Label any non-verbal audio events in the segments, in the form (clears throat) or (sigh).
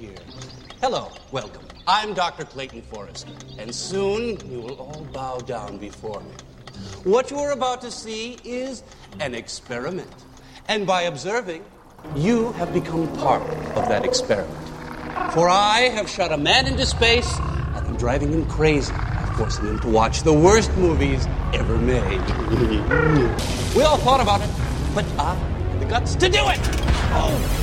here. Hello, welcome. I'm Dr. Clayton Forrester, and soon you will all bow down before me. What you are about to see is an experiment. And by observing, you have become part of that experiment. For I have shot a man into space and I'm driving him crazy forcing him to watch the worst movies ever made. (laughs) we all thought about it, but I had the guts to do it. Oh.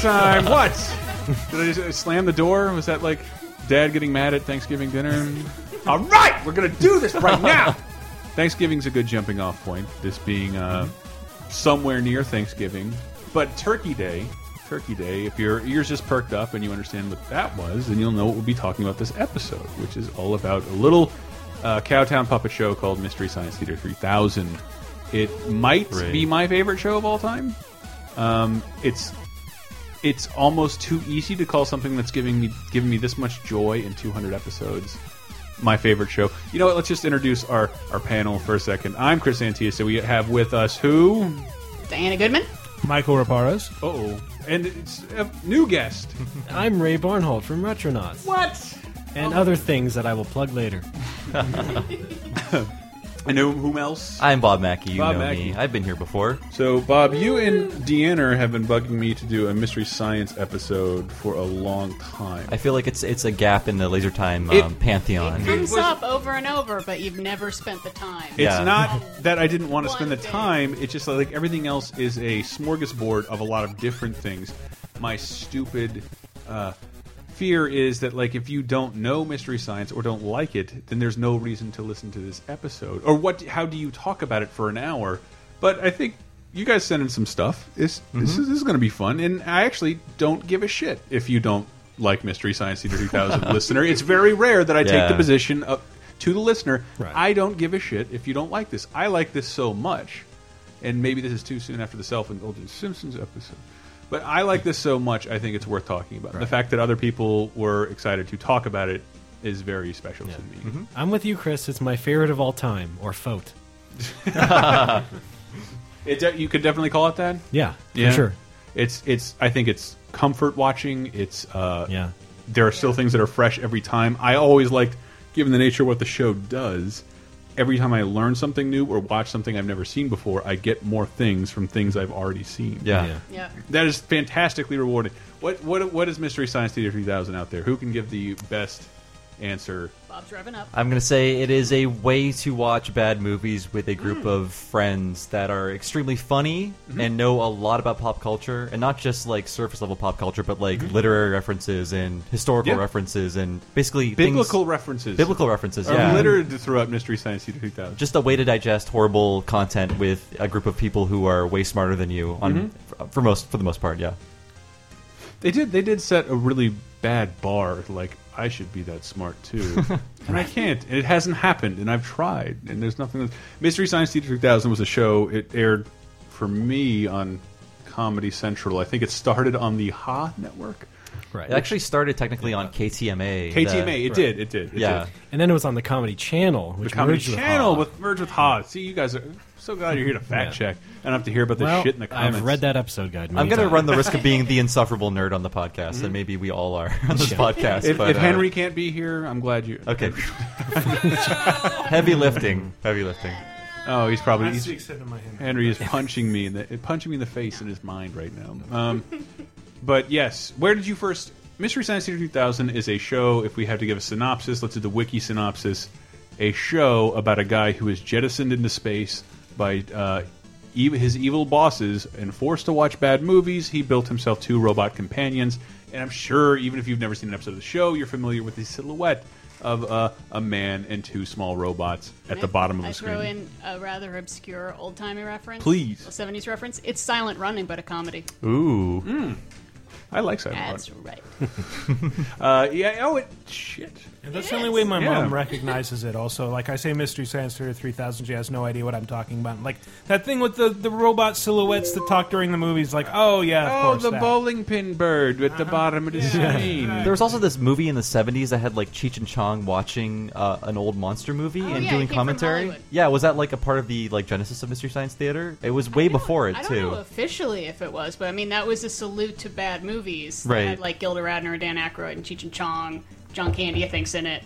Time. What? (laughs) Did I just slam the door? Was that like dad getting mad at Thanksgiving dinner? (laughs) All right, we're going to do this right now. (laughs) Thanksgiving's a good jumping off point, this being uh, somewhere near Thanksgiving. But Turkey Day, Turkey Day, if your ears just perked up and you understand what that was, then you'll know what we'll be talking about this episode, which is all about a little uh, Cowtown puppet show called Mystery Science Theater 3000. It might Right. be my favorite show of all time. Um, it's it's almost too easy to call something that's giving me giving me this much joy in 200 episodes my favorite show. You know what? Let's just introduce our our panel for a second. I'm Chris Antista, so we have with us who? Diana Goodman. Michael Raparos. Uh oh, and it's a new guest. (laughs) I'm Ray Barnholt from Retronauts. What? And other things that I will plug later. (laughs) (laughs) And whom, whom else? I'm Bob Mackey. You Bob know Mackey. me. I've been here before. So, Bob, you and Deanna have been bugging me to do a mystery science episode for a long time. I feel like it's it's a gap in the laser time It- um, pantheon. It comes was- up over and over, but you've never spent the time. It's Yeah. not that I didn't want to spend the thing. time. It's just like everything else is a smorgasbord of a lot of different things. My stupid uh, fear is that like if you don't know mystery science or don't like it, then there's no reason to listen to this episode. Or what? How do you talk about it for an hour? But I think you guys sent in some stuff. This this mm-hmm. is, this is going to be fun, and I actually don't give a shit if you don't like Mystery Science Theater 2000 (laughs) listener. It's very rare that I take the position of to the listener. Right. I don't give a shit if you don't like this. I like this so much, and maybe this is too soon after the self-indulgent Simpsons episode. But I like this so much, I think it's worth talking about. The fact that other people were excited to talk about it is very special to me. I'm with you, Chris. It's my favorite of all time, or Fote. (laughs) It de you could definitely call it that. Yeah, for Yeah, sure. It's it's. I think it's comfort watching. It's uh, Yeah. There are still things that are fresh every time. I always liked, given the nature of what the show does. Every time I learn something new or watch something I've never seen before, I get more things from things I've already seen. yeah. Yeah. Yeah. That is fantastically rewarding. What what what is Mystery Science Theater 3000 out there? Who can give the best answer? Bob's revving up. I'm gonna say it is a way to watch bad movies with a group hmm. of friends that are extremely funny mm-hmm. and know a lot about pop culture, and not just like surface level pop culture, but like mm-hmm. literary references and historical Yeah. references and basically Biblical things, references. biblical references. are Yeah, littered throughout Mystery Science Theater 2000. just a way to digest horrible content with a group of people who are way smarter than you on mm-hmm. for, for most for the most part. Yeah. They did. They did set a really bad bar. Like I should be that smart too, (laughs) and I can't. And it hasn't happened, and I've tried, and there's nothing. Mystery Science Theater 3000 was a show. It aired for me on Comedy Central. I think it started on the Ha Network. Right. It actually started technically on KTMA. KTMA. the- it did. It did. It yeah. did. and then it was on the Comedy Channel, The which Comedy merged with Channel with merged with Ha. See, you guys are so glad you're here to fact Yeah. check. I don't have to hear about the well, shit in the comments. I've read that episode guide. I'm going to run the risk of being the (laughs) insufferable nerd on the podcast, and maybe we all are (laughs) on this Yeah. podcast. If, but, if uh, Henry can't be here, I'm glad you. (laughs) okay, heavy lifting, heavy lifting. Oh, he's probably. He's, speak seven of my hand. Henry is punching me in the punching me in the face in his mind right now. Um, but yes, where did you first? Mystery Science Theater 2000 is a show. If we have to give a synopsis, let's do the wiki synopsis. A show about a guy who is jettisoned into space by uh, ev his evil bosses and forced to watch bad movies. He built himself two robot companions, and I'm sure even if you've never seen an episode of the show, you're familiar with the silhouette of uh, a man and two small robots at the bottom of I the screen. throw in a rather obscure old timey reference. Please. A 70s reference. It's Silent Running, but a comedy. Ooh, I like Silent That's right. (laughs) Uh, yeah. Oh, it shit. And that's It the only is. way my Yeah. mom recognizes it. Also, like I say, Mystery Science Theater 3000, she has no idea what I'm talking about. Like that thing with the, the robot silhouettes that talk during the movies. Like, oh yeah, of Oh, course. the that. bowling pin bird at the bottom of the screen. There was also this movie in the 70s that had like Cheech and Chong watching uh, an old monster movie Oh, and yeah, doing commentary. Yeah, was that like a part of the like genesis of Mystery Science Theater? It was way before it I don't too. know officially if it was, but I mean that was a salute to bad movies. They Right. had, like Gilda Radner, Dan Aykroyd, and Cheech and Chong. John Candy, I think's in it,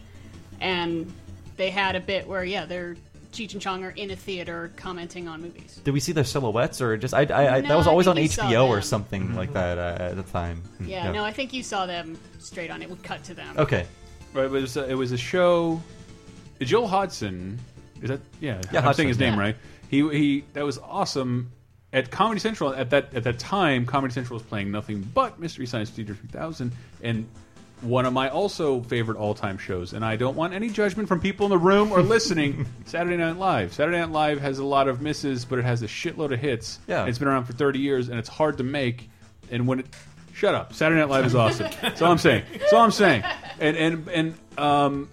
and they had a bit where yeah, they're Cheech and Chong are in a theater commenting on movies. Did we see their silhouettes or just I, I, I No, that was I always on think you saw HBO or them. something like that uh, at the time. Yeah, no, I think you saw them straight on. It would cut to them. Okay. Right, it was a, it was a show. Joel Hodgson, is that yeah? Yeah, I'm Hodgson, saying his name yeah. right. He he that was awesome at Comedy Central at that at that time. Comedy Central was playing nothing but Mystery Science Theater 3000 and one of my also favorite all time shows. And I don't want any judgment from people in the room or listening. (laughs) Saturday Night Live. Saturday Night Live has a lot of misses, but it has a shitload of hits. Yeah. it's been around for 30 years and it's hard to make. And when it Shut up. Saturday Night Live is awesome. That's all I'm saying. That's all I'm saying. And and and um,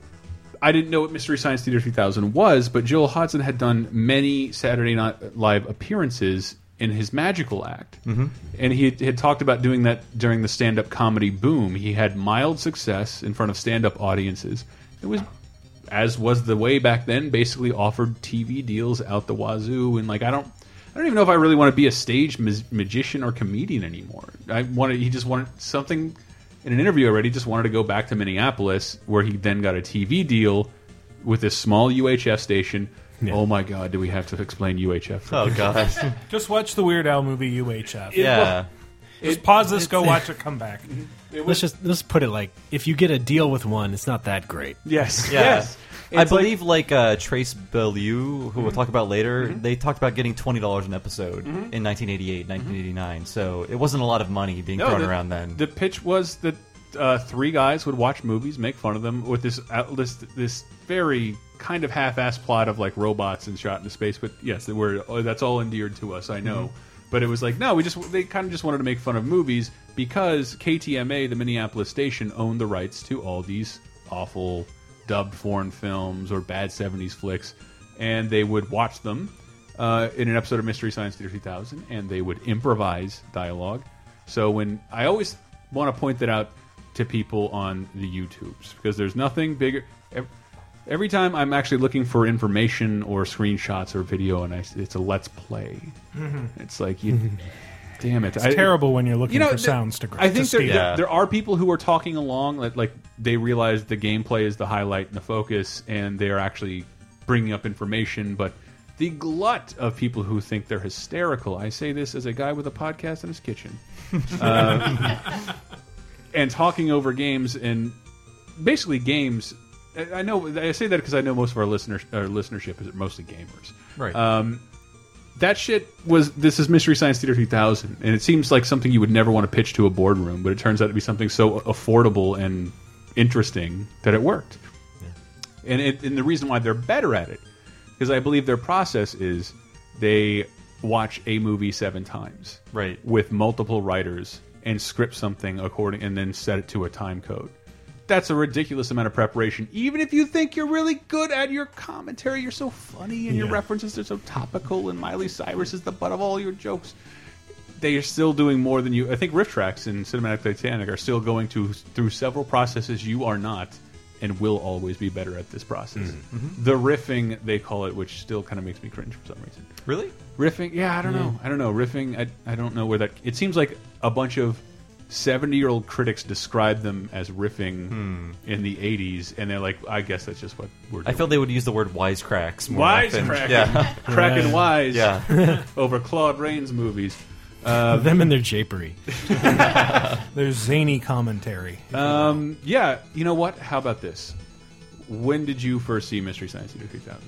I didn't know what Mystery Science Theater 3000 was, but Joel Hodgson had done many Saturday Night Live appearances in his magical act. Mm -hmm. And he had, talked about doing that during the stand up comedy boom. He had mild success in front of stand up audiences. It was, as was the way back then, basically offered TV deals out the wazoo. And like, I don't. I don't even know if I really want to be a stage ma magician or comedian anymore. I wanted he just wanted something in an interview already. Just wanted to go back to Minneapolis, where he then got a TV deal with this small UHF station. Oh my God! Do we have to explain UHF? Oh God! (laughs) Just watch the Weird Al movie UHF. yeah. Just pause this, go watch it, come back. Let's just let's put it like if you get a deal with one, it's not that great. Yes. Yeah. Yes. I It's like- believe like, uh, Trace Beaulieu, who we'll mm-hmm. talk about later, mm-hmm. they talked about getting twenty dollars an episode mm-hmm. in 1988, 1989. So it wasn't a lot of money being thrown the, around then. The pitch was that uh, three guys would watch movies, make fun of them with this out- this this very kind of half-assed plot of like robots and shot into space. But yes, they were oh, that's all endeared to us. I know. But it was like no, we just they kind of just wanted to make fun of movies because KTMA, the Minneapolis station, owned the rights to all these awful dubbed foreign films or bad 70s flicks, and they would watch them uh, in an episode of Mystery Science Theater 3000, and they would improvise dialogue. So when I always want to point that out to people on the YouTubes because there's nothing bigger. Ev- Every time I'm actually looking for information or screenshots or video, and I, it's a let's play. It's like you, (laughs) damn it! It's terrible when you're looking you know, for sounds to, I think to there, there, Yeah. there are people who are talking along that like they realize the gameplay is the highlight and the focus, and they are actually bringing up information. But the glut of people who think they're hysterical. I say this as a guy with a podcast in his kitchen, uh, (laughs) and talking over games and basically games. I know I say that because I know most of our listeners, our listenership is mostly gamers. Right. Um, that shit was this is Mystery Science Theater 2000, and it seems like something you would never want to pitch to a boardroom, but it turns out to be something so affordable and interesting that it worked. And, it, and the reason why they're better at it, because I believe their process is they watch a movie seven times, Right. with multiple writers and script something according, and then set it to a time code. That's a ridiculous amount of preparation. Even if you think you're really good at your commentary, you're so funny, and your references are so topical, and Miley Cyrus is the butt of all your jokes. They are still doing more than you. I think RiffTrax in Cinematic Titanic are still going to through several processes you are not, and will always be better at this process. Mm-hmm. Mm-hmm. The riffing they call it, which still kind of makes me cringe for some reason. really? Riffing, yeah, I don't know. I don't know. Riffing, I, I don't know where that. It seems like a bunch of seventy-year-old critics describe them as riffing in the '80s, and they're like, I guess that's just what we're. Doing. I feel they would use the word wisecracks more often. wisecracking, (laughs) Yeah. cracking wise, Yeah. (laughs) over Claude Rains movies. Them and their japery. (laughs) There's zany commentary. Um, yeah, you know what? How about this? When did you first see Mystery Science Theater 3000?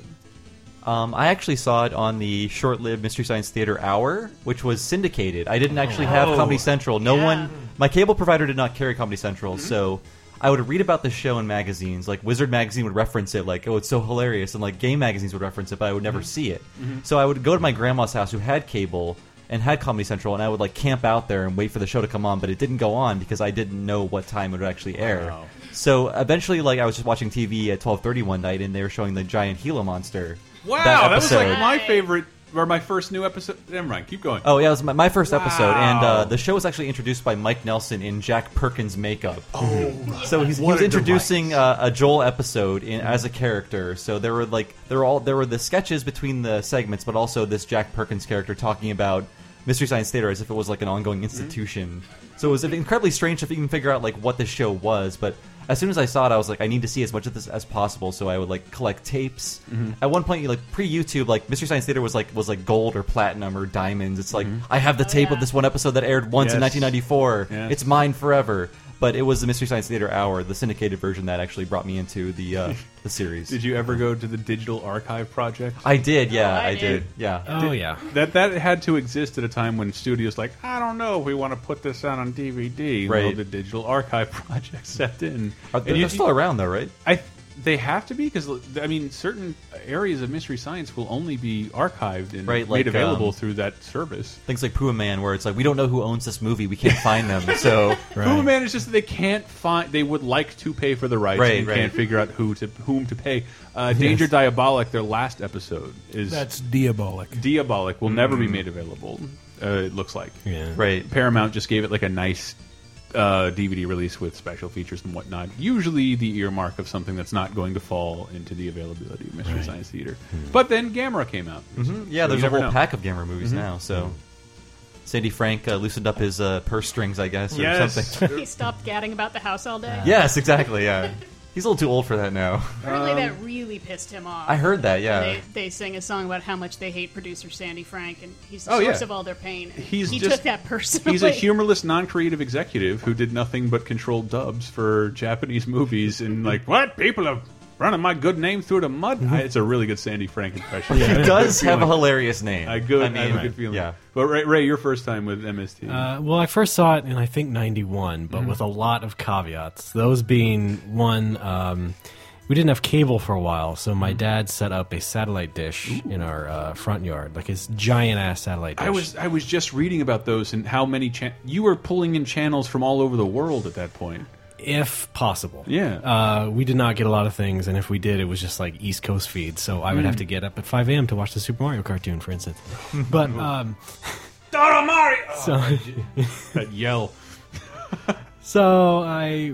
Um, I actually saw it on the short-lived Mystery Science Theater Hour, which was syndicated. I didn't actually oh. have Comedy Central. No Yeah. one, my cable provider did not carry Comedy Central, mm-hmm. so I would read about the show in magazines. Like Wizard magazine would reference it, like, "Oh, it's so hilarious," and like game magazines would reference it, but I would never mm-hmm. see it. Mm-hmm. So I would go to my grandma's house, who had cable, and had Comedy Central, and I would like camp out there and wait for the show to come on, but it didn't go on because I didn't know what time it would actually air. So eventually, like I was just watching TV at twelve thirty one night, and they were showing the giant Gila monster. Wow, that, was like my favorite or my first new episode. Never mind, keep going. Oh yeah, it was my, my first episode, and uh, the show was actually introduced by Mike Nelson in Jack Perkins makeup. Oh, so he's, he was introducing uh, a Joel episode in, as a character. So there were like there were all there were the sketches between the segments, but also this Jack Perkins character talking about Mystery Science Theater as if it was like an ongoing institution. So it was incredibly strange to even figure out like what the show was, but. As soon as I saw it, I was like, I need to see as much of this as possible. So I would like collect tapes. At one point, like pre YouTube, like Mystery Science Theater was like was like gold or platinum or diamonds. It's like I have the tape yeah. of this one episode that aired once in 1994. Yeah. It's mine forever. But it was the Mystery Science Theater Hour, the syndicated version, that actually brought me into the uh, (laughs) the series. Did you ever go to the Digital Archive Project? I did, yeah, Oh, I I, did. did. yeah. Oh yeah. That that had to exist at a time when studios like I don't know if we want to put this out on DVD. Well, Right. the Digital Archive (laughs) Project stepped in. Are, they're, you- they're still around though, right? I they have to be because I mean certain areas of Mystery Science will only be archived and Right, made available um, through that service. Things like Puma Man, where it's like we don't know who owns this movie, we can't find them. (laughs) So Puma Man is just that they can't find. They would like to pay for the rights Right, and right. can't figure out who to whom to pay. Uh, Danger Diabolik, their last episode is That's diabolik. Diabolik. Will never be made available. Uh, it looks like. Yeah. right, Paramount just gave it like a nice uh, DVD release with special features and whatnot. Usually the earmark of something that's not going to fall into the availability of Mystery Science Theater. But then Gamera came out. yeah. So there's a whole know. pack of Gamera movies now. So Sandy Frank uh, loosened up his uh, purse strings, I guess, or Yes. something. (laughs) He stopped gadding about the house all day. yes, exactly. Yeah, (laughs) he's a little too old for that now. Apparently, that um, really pissed him off. I heard that. Yeah. They, they sing a song about how much they hate producer Sandy Frank, and he's the Oh, source yeah. of all their pain. And He's he just- took that personally. He's a (laughs) humorless, non-creative executive who did nothing but control dubs for Japanese movies and like, what people are running my good name through the mud. I, it's a really good Sandy Frank impression. he does good have a hilarious name. I good. I I, have a good feeling. Yeah. But Ray, Ray, your first time with MST. Uh, well, I first saw it in I think '91, but with a lot of caveats. Those being one, um, we didn't have cable for a while, so my dad set up a satellite dish in our uh, front yard, like his giant ass satellite dish. I was I was just reading about those and how many chan you were pulling in channels from all over the world at that point. If possible. Yeah. Uh, we did not get a lot of things, and if we did, it was just like East Coast feed. So I would have to get up at 5 a.m. to watch the Super Mario cartoon, for instance. (laughs) But um, (laughs) Dora Mario. (laughs) so that yell. So I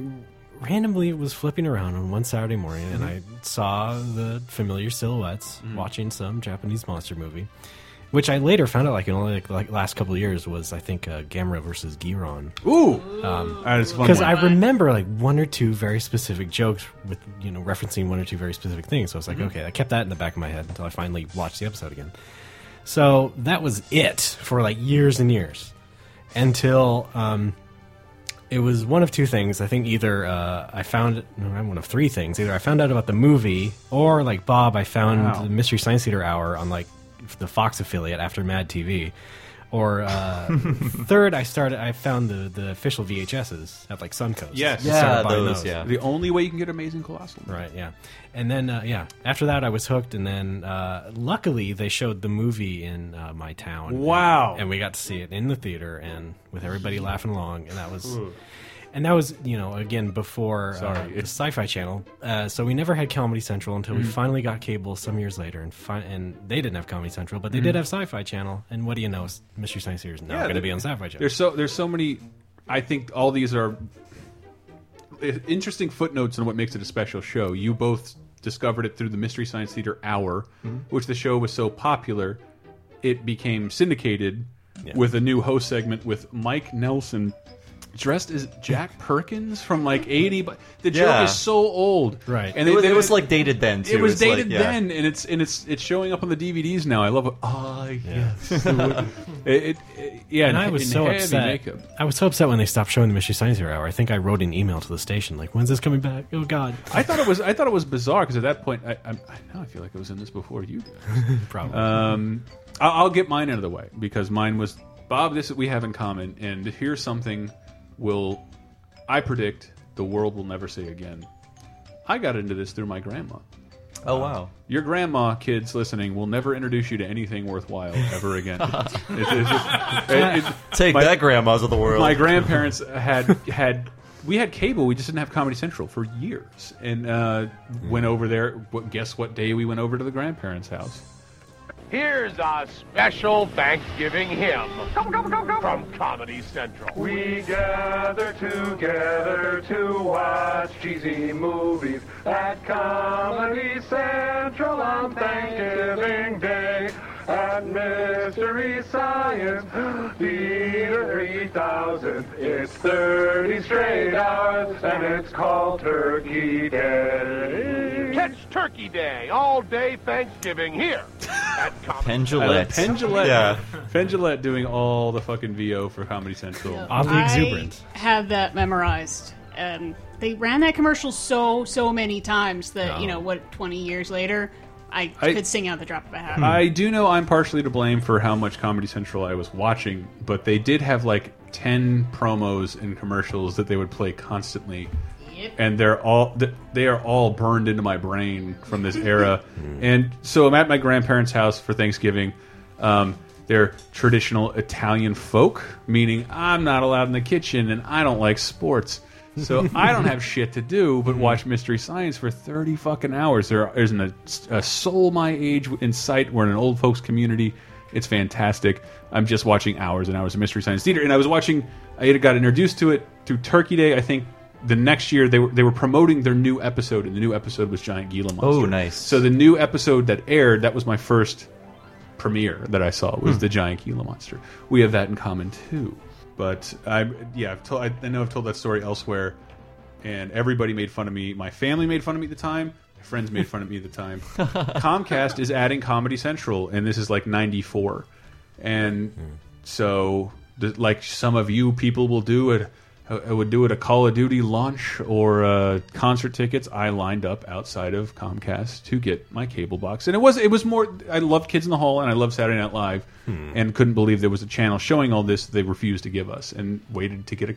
randomly was flipping around on one Saturday morning and I saw the familiar silhouettes watching some Japanese monster movie, which I later found out like in only like, like last couple of years was I think uh, Gamera versus Guiron Ooh, that is fun. because one. I remember like one or two very specific jokes with you know referencing one or two very specific things. So I was like, okay, I kept that in the back of my head until I finally watched the episode again. So that was it for like years and years until um, it was one of two things. I think either uh, I found no, I'm one of three things. Either I found out about the movie, or like Bob, I found Wow. the Mystery Science Theater hour on like the Fox affiliate after Mad TV. Or uh, (laughs) third, I started. I found the, the official VHSs at like Suncoast. Yes. I started Yeah, buying those, yeah. the only way you can get Amazing Colossal. Right, yeah. And then, uh, yeah, after that, I was hooked. And then, uh, luckily, they showed the movie in uh, my town. Wow. And, and we got to see it in the theater and with everybody laughing along. And that was. And that was, you know, again before Sorry, uh, the Sci-Fi Channel. Uh, so we never had Comedy Central until Mm-hmm. we finally got cable some years later, and fi- and they didn't have Comedy Central, but they Mm-hmm. did have Sci-Fi Channel. And what do you know? Mystery Science Theater is now Yeah, going to be on Sci-Fi Channel. There's so there's so many. I think all these are interesting footnotes on what makes it a special show. You both discovered it through the Mystery Science Theater Hour, which the show was so popular, it became syndicated with a new host segment with Mike Nelson. Dressed as Jack Perkins from like (laughs) '80, but the joke Yeah. is so old, Right. And it, was, it was like dated then too. it was It's like, dated yeah. then, and it's and it's it's showing up on the DVDs now. I love it. Ah, yes. (laughs) it, it, yeah, and I was so upset. makeup. I was so upset when they stopped showing the Mystery Science Theater hour. I think I wrote an email to the station like, "When's this coming back?" Oh God, I thought it was I thought it was bizarre because at that point I, I, I now I feel like I was in this before you did. (laughs) probably. Um, I'll, I'll get mine out of the way because mine was Bob. This we have in common, and here's something will I predict the world will never say again. I got into this through my grandma. Oh wow. Your grandma, kids listening, will never introduce you to anything worthwhile ever again. (laughs) It- it- it- it- Take my- that, grandmas of the world. my grandparents had had we had cable we just didn't have comedy central for years and uh, went over there guess what day we went over to the grandparents house Here's a special Thanksgiving hymn from Comedy Central. We gather together to watch cheesy movies at Comedy Central on Thanksgiving Day. At Mystery Science Theater 3000, it's 30 straight hours, and it's called Turkey Day. Catch Turkey Day all day Thanksgiving here at (laughs) Comedy I Penn Jillette. Yeah. Penn Jillette doing all the fucking VO for Comedy Central. Oddly exuberant. I have that memorized, and they ran that commercial so so many times that you know what, twenty years later, I, I- could sing out the drop of a hat. I do know I'm partially to blame for how much Comedy Central I was watching, but they did have like 10 promos and commercials that they would play constantly. Yep. And they're all they are all burned into my brain from this era. (laughs) and so I'm at my grandparents' house for Thanksgiving. Um, they're traditional Italian folk, meaning I'm not allowed in the kitchen and I don't like sports. So I don't have shit to do but mm-hmm. watch Mystery Science for 30 fucking hours. There isn't a, a soul my age in sight. We're in an old folks community. It's fantastic. I'm just watching hours and hours of Mystery Science Theater. And I was watching, I got introduced to it through Turkey Day. I think the next year they were they were promoting their new episode, and the new episode was Giant Gila Monster. Oh, nice. So the new episode that aired, that was my first premiere that I saw was hmm. the giant Gila monster. We have that in common too. But I, yeah, I've told, I, I know I've told that story elsewhere, and everybody made fun of me. My family made fun of me at the time. My friends made fun of me at the time. (laughs) Comcast is adding Comedy Central, and this is like '94, and hmm. so like some of you people will do it. I would do it a Call of Duty launch or uh, concert tickets. I lined up outside of Comcast to get my cable box, and it was it was more. I loved Kids in the Hall and I loved Saturday Night Live, and couldn't believe there was a channel showing all this. They refused to give us, and waited to get a.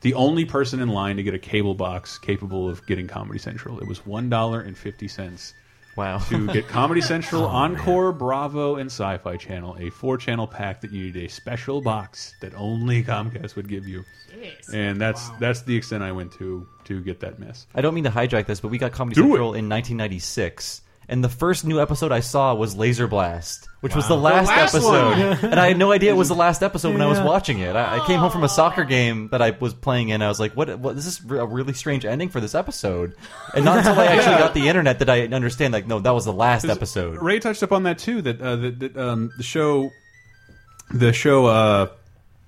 The only person in line to get a cable box capable of getting Comedy Central. It was one dollar and fifty cents Wow. to get (laughs) Comedy oh, Central, Encore, Bravo, and Sci-Fi Channel, a four-channel pack that you need a special box that only Comcast would give you. Jeez. And that's that's the extent I went to to get that mess. I don't mean to hijack this, but we got Comedy Do Central in 1996, and the first new episode I saw was Laser Blast, which was the last, last episode, (laughs) and I had no idea it was the last episode when I was watching it. I, I came home from a soccer game that I was playing in. I was like, "What? What? This is a really strange ending for this episode." And not until I (laughs) actually got the internet did I understand. Like, no, that was the last episode. Ray touched upon that too. That uh, that, that um, the show, the show uh,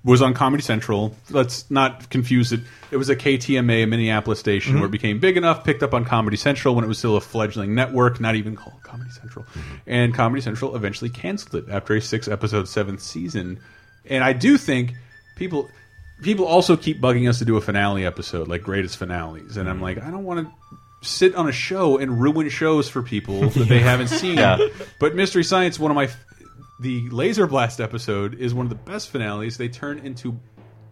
was on Comedy Central. Let's not confuse it. It was a KTMA, a Minneapolis station, Mm-hmm. where it became big enough, picked up on Comedy Central when it was still a fledgling network, not even called Comedy Central. Mm-hmm. And Comedy Central eventually canceled it after a six-episode seventh season. And I do think people people also keep bugging us to do a finale episode, like greatest finales. And Mm-hmm. I'm like, I don't want to sit on a show and ruin shows for people (laughs) that they haven't seen. Yeah. But Mystery Science, one of my the Laser Blast episode is one of the best finales. They turn into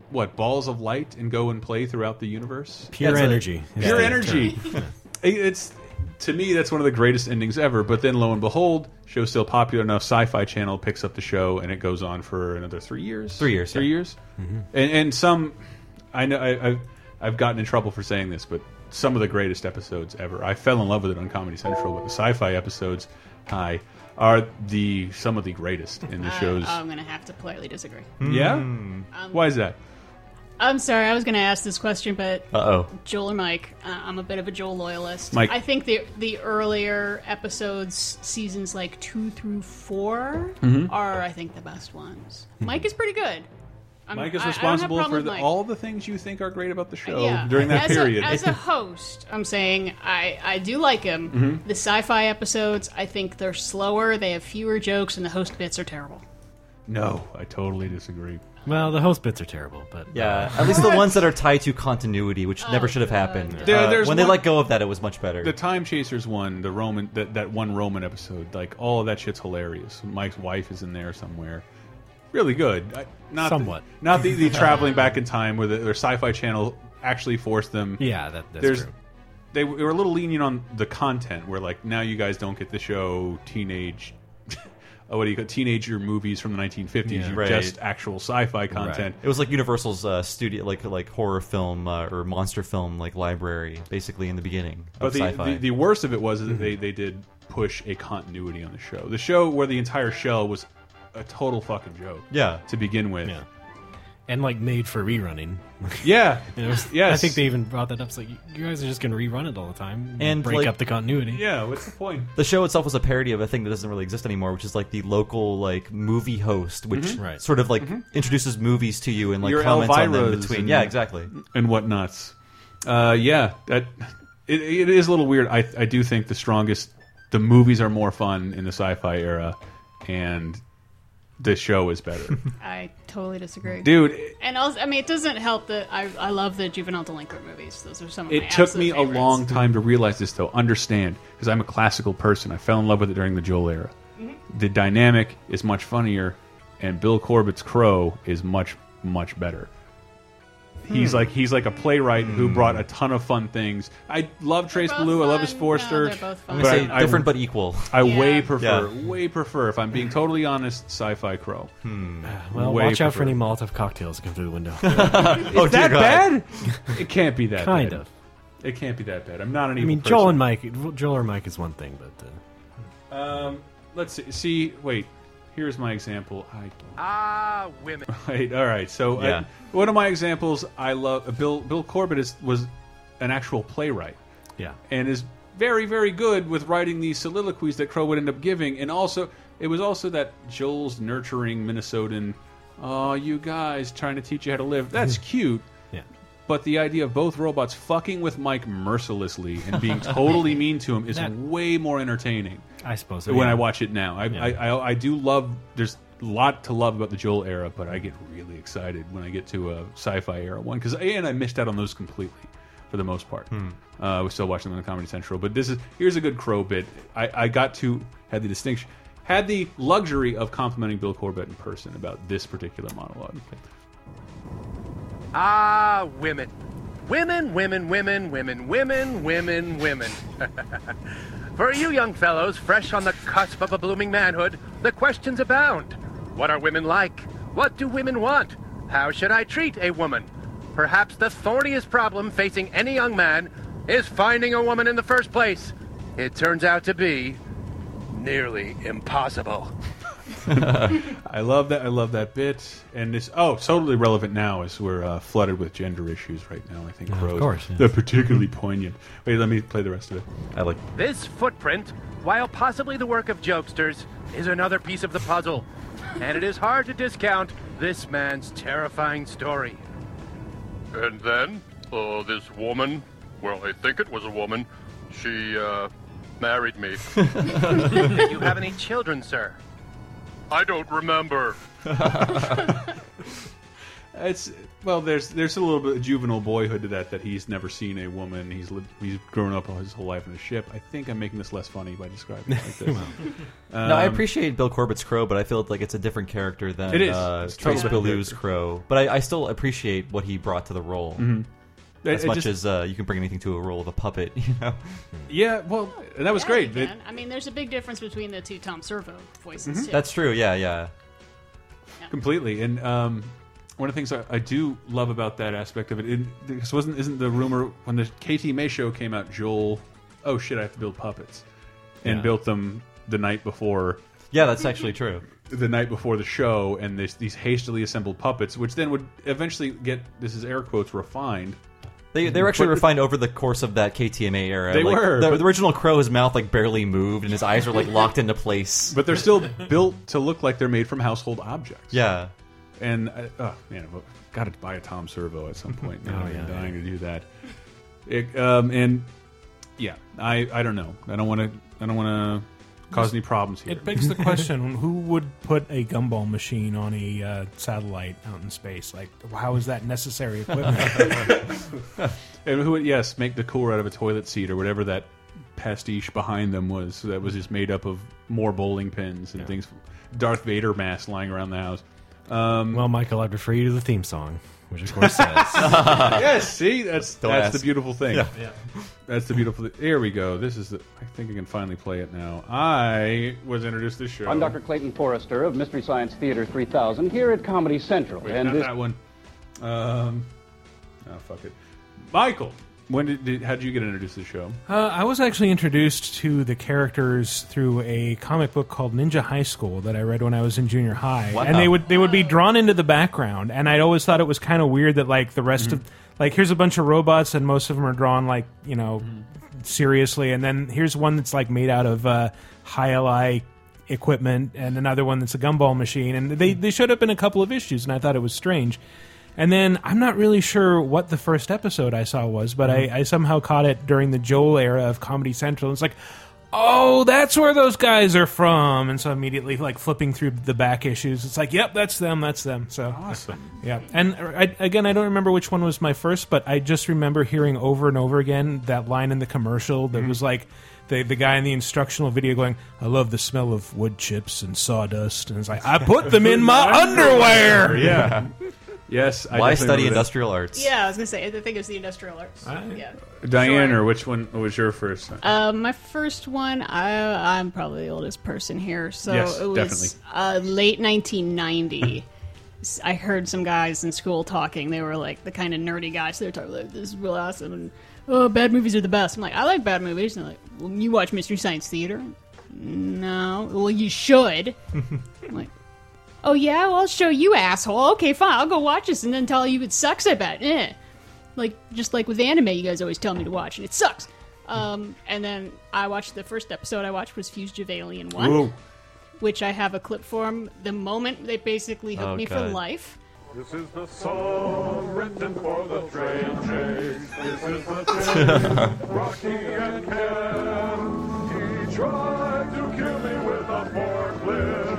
what balls of light and go and play throughout the universe. Pure That's energy. is Pure energy. (laughs) it's to me that's one of the greatest endings ever. But then lo and behold, show's still popular enough. Sci-Fi Channel picks up the show and it goes on for another three years. Three years, Three yeah. years. Mm-hmm. And, and some, I know I, I've I've gotten in trouble for saying this, but some of the greatest episodes ever. I fell in love with it on Comedy Central, but the sci-fi episodes, hi, are the some of the greatest in the shows. I, am gonna have to politely disagree. yeah. Why is that? I'm sorry, I was gonna ask this question, but Uh oh. Joel or Mike, uh, I'm a bit of a Joel loyalist. Mike. I think the the earlier episodes, seasons like two through 4 Mm-hmm. are I think the best ones. Mike is pretty good. I'm, Mike is I- I don't have a responsible problem for the, all the things you think are great about the show Yeah. during that as period. A, as a host, I'm saying I, I do like him. Mm-hmm. The sci-fi episodes, I think they're slower. They have fewer jokes, and the host bits are terrible. no, I totally disagree. Well, the host bits are terrible, but Yeah, at least the (laughs) ones that are tied to continuity, which Oh, never should have happened. There- Uh, there's when they let go of that, it was much better. The Time Chasers one, the Roman, that that one Roman episode, like all of that shit's hilarious. Mike's wife is in there somewhere. Really good. I, not Somewhat. The, (laughs) not the, the traveling back in time where the their Sci-Fi Channel actually forced them. yeah, that, that's There's true. they were a little lenient on the content. Where like now you guys don't get the show teenage. oh, (laughs) what do you call teenager movies from the 1950s? Yeah. You're Right. just actual sci-fi content. It was like Universal's uh, studio, like like horror film uh, or monster film, like library, basically in the beginning But of the, sci-fi. the the worst of it was that they they did push a continuity on the show. The show where the entire show was a total fucking joke. Yeah. To begin with. Yeah. And like made for rerunning. (laughs) Yeah. And it was, Yes. I think they even brought that up. It's like you guys are just going to rerun it all the time And, break like- up the continuity. Yeah. What's the point? the show itself was a parody of a thing that doesn't really exist anymore, which is like the local like movie host, which Right. sort of like introduces movies to you and like Your comments on them between. and- Yeah, exactly. and whatnots. Uh, yeah, that it, it is a little weird. I I do think the strongest the movies are more fun in the sci-fi era, and the show is better, (laughs) I totally disagree. dude. it- And also, I mean, it doesn't help that I, I love the juvenile delinquent movies. Those are some of my It took absolute me a long time to realize this, though. Understand, because I'm a classical person. I fell in love with it during the Joel era. Mm-hmm. The dynamic is much funnier, and Bill Corbett's Crow is much much better. He's Hmm. like he's like a playwright who brought a ton of fun things. I love Trace both Blue. I love his fun. Forster. No, they're both fun. I'm but gonna say I, different I, but equal. I Yeah. way prefer, Yeah. way prefer. If I'm being totally honest, Sci-Fi Crow. Well, Way watch out for any Molotov cocktails that come through the window. (laughs) (laughs) oh, Is that bad? it can't be that. kind bad. of. It can't be that bad. I'm not an I mean, person. Joel and Mike. Joel or Mike is one thing, but uh, Um, let's see. see. Wait, here's my example. I Ah, women. (laughs) Right. All right. So Yeah. I, one of my examples, I love uh, Bill. Bill Corbett is was an actual playwright yeah. and is very very good with writing these soliloquies that Crow would end up giving, and also it was also that Joel's nurturing Minnesotan. Oh, you guys trying to teach you how to live. That's (laughs) cute. But the idea of both robots fucking with Mike mercilessly and being (laughs) totally mean to him is That- way more entertaining I suppose so, when yeah. I watch it now. I, Yeah. I, I I do love. There's a lot to love about the Joel era, but I get really excited when I get to a sci-fi era one because and I missed out on those completely for the most part. Uh, I was still watching them on Comedy Central, but this is here's a good Crow bit. I, I got to had the distinction, had the luxury of complimenting Bill Corbett in person about this particular monologue. Ah, women. Women, women, women, women, women, women, women. (laughs) For you young fellows fresh on the cusp of a blooming manhood, the questions abound. What are women like? What do women want? How should I treat a woman? Perhaps the thorniest problem facing any young man is finding a woman in the first place. It turns out to be nearly impossible. (laughs) (laughs) I love that. I love that bit. And this, oh, totally relevant now as we're uh, flooded with gender issues right now. I think Crows. course, yeah. They're particularly poignant. Wait, let me play the rest of it. I like. This footprint, while possibly the work of jokesters, is another piece of the puzzle. And it is hard to discount this man's terrifying story. And then, uh, this woman, well, I think it was a woman, she, uh, married me. (laughs) Did you have any children, sir? I don't remember. (laughs) It's well, there's there's a little bit of juvenile boyhood to that. That he's never seen a woman. He's lived, he's grown up all his whole life in a ship. I think I'm making this less funny by describing it like this. (laughs) no, I Um, appreciate Bill Corbett's Crow, but I feel like it's a different character than It is. Uh, Trace totally Beaulieu's. Crow. But I, I still appreciate what he brought to the role. Mm-hmm. I- As I much just- as uh, you can bring anything to a role of a puppet, (laughs) you know. yeah, well, that was Yeah, great. It- I mean, there's a big difference between the two Tom Servo voices. Too. That's true. Yeah, yeah. completely. And um, one of the things I, I do love about that aspect of it, it this wasn't isn't the rumor when the KT May show came out, Joel, oh shit, I have to build puppets, and Yeah. built them the night before Yeah, that's actually true. the night before the show, and this, these hastily assembled puppets, which then would eventually get this is air quotes refined. They, they were actually refined over the course of that KTMA era. They Like, were, The, but- the original Crow, his mouth like barely moved, and his eyes were like locked into place. But they're still built to look like they're made from household objects. yeah, And uh, oh man, I've got to buy a Tom Servo at some point. Man, (laughs) Oh, I've been yeah, dying to do that. It, um, and yeah, I I don't know. I don't want to. I don't want to cause any problems here. It begs the question: (laughs) Who would put a gumball machine on a uh, satellite out in space? Like, how is that necessary equipment? (laughs) (laughs) and who? would- Yes, make the cooler out of a toilet seat or whatever that pastiche behind them was. That was just made up of more bowling pins and things. Darth Vader masks lying around the house. well, Michael, I'd refer you to the theme song, which of course says. (laughs) yes, see, that's Don't that's ask. the beautiful thing. Yeah. That's the beautiful. Here we go. This is the. I think I can finally play it now. I was introduced to this show. I'm Dr. Clayton Forrester of Mystery Science Theater 3000 here at Comedy Central. Wait, and not this that one. Um, oh fuck it, Michael. When did, did how did you get introduced to the show? Uh, I was actually introduced to the characters through a comic book called Ninja High School that I read when I was in junior high, Wow. and they would they would be drawn into the background, and I'd always thought it was kind of weird that like the rest of like here's a bunch of robots and most of them are drawn like you know seriously, and then here's one that's like made out of uh, high li equipment, and another one that's a gumball machine, and they they showed up in a couple of issues, and I thought it was strange. And then I'm not really sure what the first episode I saw was, but mm-hmm. I, I somehow caught it during the Joel era of Comedy Central. It's like, oh, that's where those guys are from. And so immediately, like flipping through the back issues, it's like, yep, that's them, that's them. So Awesome. yeah. And I, again, I don't remember which one was my first, but I just remember hearing over and over again that line in the commercial that mm-hmm. was like. The, the guy in the instructional video going, I love the smell of wood chips and sawdust. And it's like, I put them in my (laughs) underwear. Yeah. (laughs) yes. I Why definitely study remember that. industrial arts? Yeah, I was gonna say. I think it was the industrial arts. yeah. Diane, Sure. or which one was your first? Uh, my first one, I, I'm probably the oldest person here, so Yes, it was uh, late 1990. S- (laughs) I heard some guys in school talking. They were like the kind of nerdy guys. They were talking like, "This is real awesome," and "Oh, bad movies are the best." I'm like, "I like bad movies." And they're like, "Well, you watch Mystery Science Theater?" No. Well, you should. (laughs) I'm like, "Oh yeah, well, I'll show you, asshole." Okay, fine. I'll go watch this and then tell you it sucks. I bet. Eh. Like just like with anime, you guys always tell me to watch, and it sucks. Um, and then I watched the first episode I watched was Fugitive Alien One, Whoa. which I have a clip for 'em The moment they basically hooked Oh, me for life. This is the song written for the train chase. This is the (laughs) tale. Rocky and Ken. He tried to kill me with a forklift.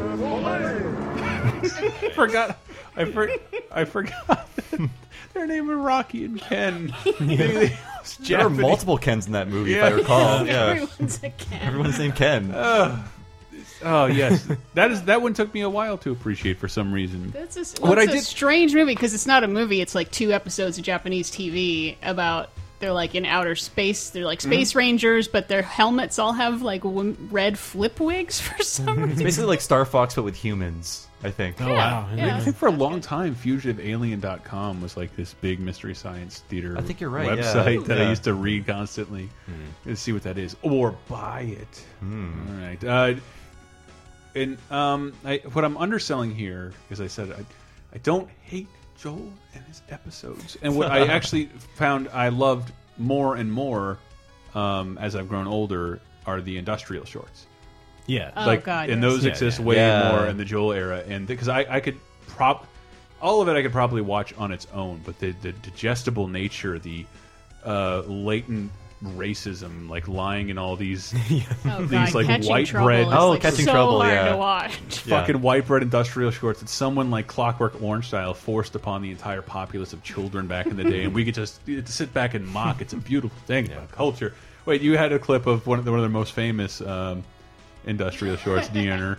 Olay! (laughs) forgot. I, for, I forgot. (laughs) Their name was Rocky and Ken. (laughs) They- they- There are multiple Kens in that movie, if I recall. Yeah. Everyone's a Ken. Everyone's named Ken. Oh yes, that is that one took me a while to appreciate for some reason. That's a, What well, I it's a did- strange movie because it's not a movie. It's like two episodes of Japanese TV about they're like in outer space. They're like Mm-hmm. space rangers, but their helmets all have like w- red flip wigs for some It's reason. basically like Star Fox, but with humans, I think. Oh wow! Yeah. I think for a long time, FugitiveAlien.com was like this big mystery science theater. I think you're right, yeah. Website that I used to read constantly and see what that is or buy it. All right. Uh, and um, I, what I'm underselling here, as I said, I, I don't hate Joel and his episodes. And what I (laughs) actually found I loved more and more um, as I've grown older are the industrial shorts Yeah. Oh, like God, and yes. those Yeah, exist yeah. way Yeah. more in the Joel era and because I, I could prop all of it I could probably watch on its own but the, the digestible nature the uh, latent racism like lying in all these (laughs) Oh, these, God, like, Catching white Trouble bread- Oh, like, Catching so Trouble, hard yeah. to watch. Yeah. fucking white bread industrial shorts that someone like Clockwork Orange style forced upon the entire populace of children back in the day and we could just sit back and mock it's a beautiful thing about culture wait you had a clip of one of the, one of their most famous um, industrial shorts Deanna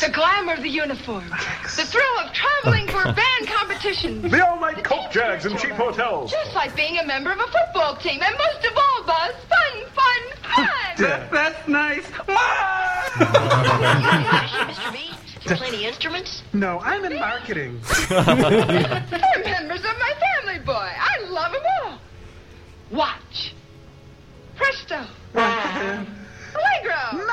The glamour of the uniform. The thrill of traveling for band competitions. (laughs) The all-night coke jags and cheap hotels. Just like being a member of a football team. And most of all, Buzz, fun, fun, fun! That's nice. Mr. B, you play any instruments? No, I'm in marketing. (laughs) They're members of my family, boy. I love them all. Watch. Presto. Allegro.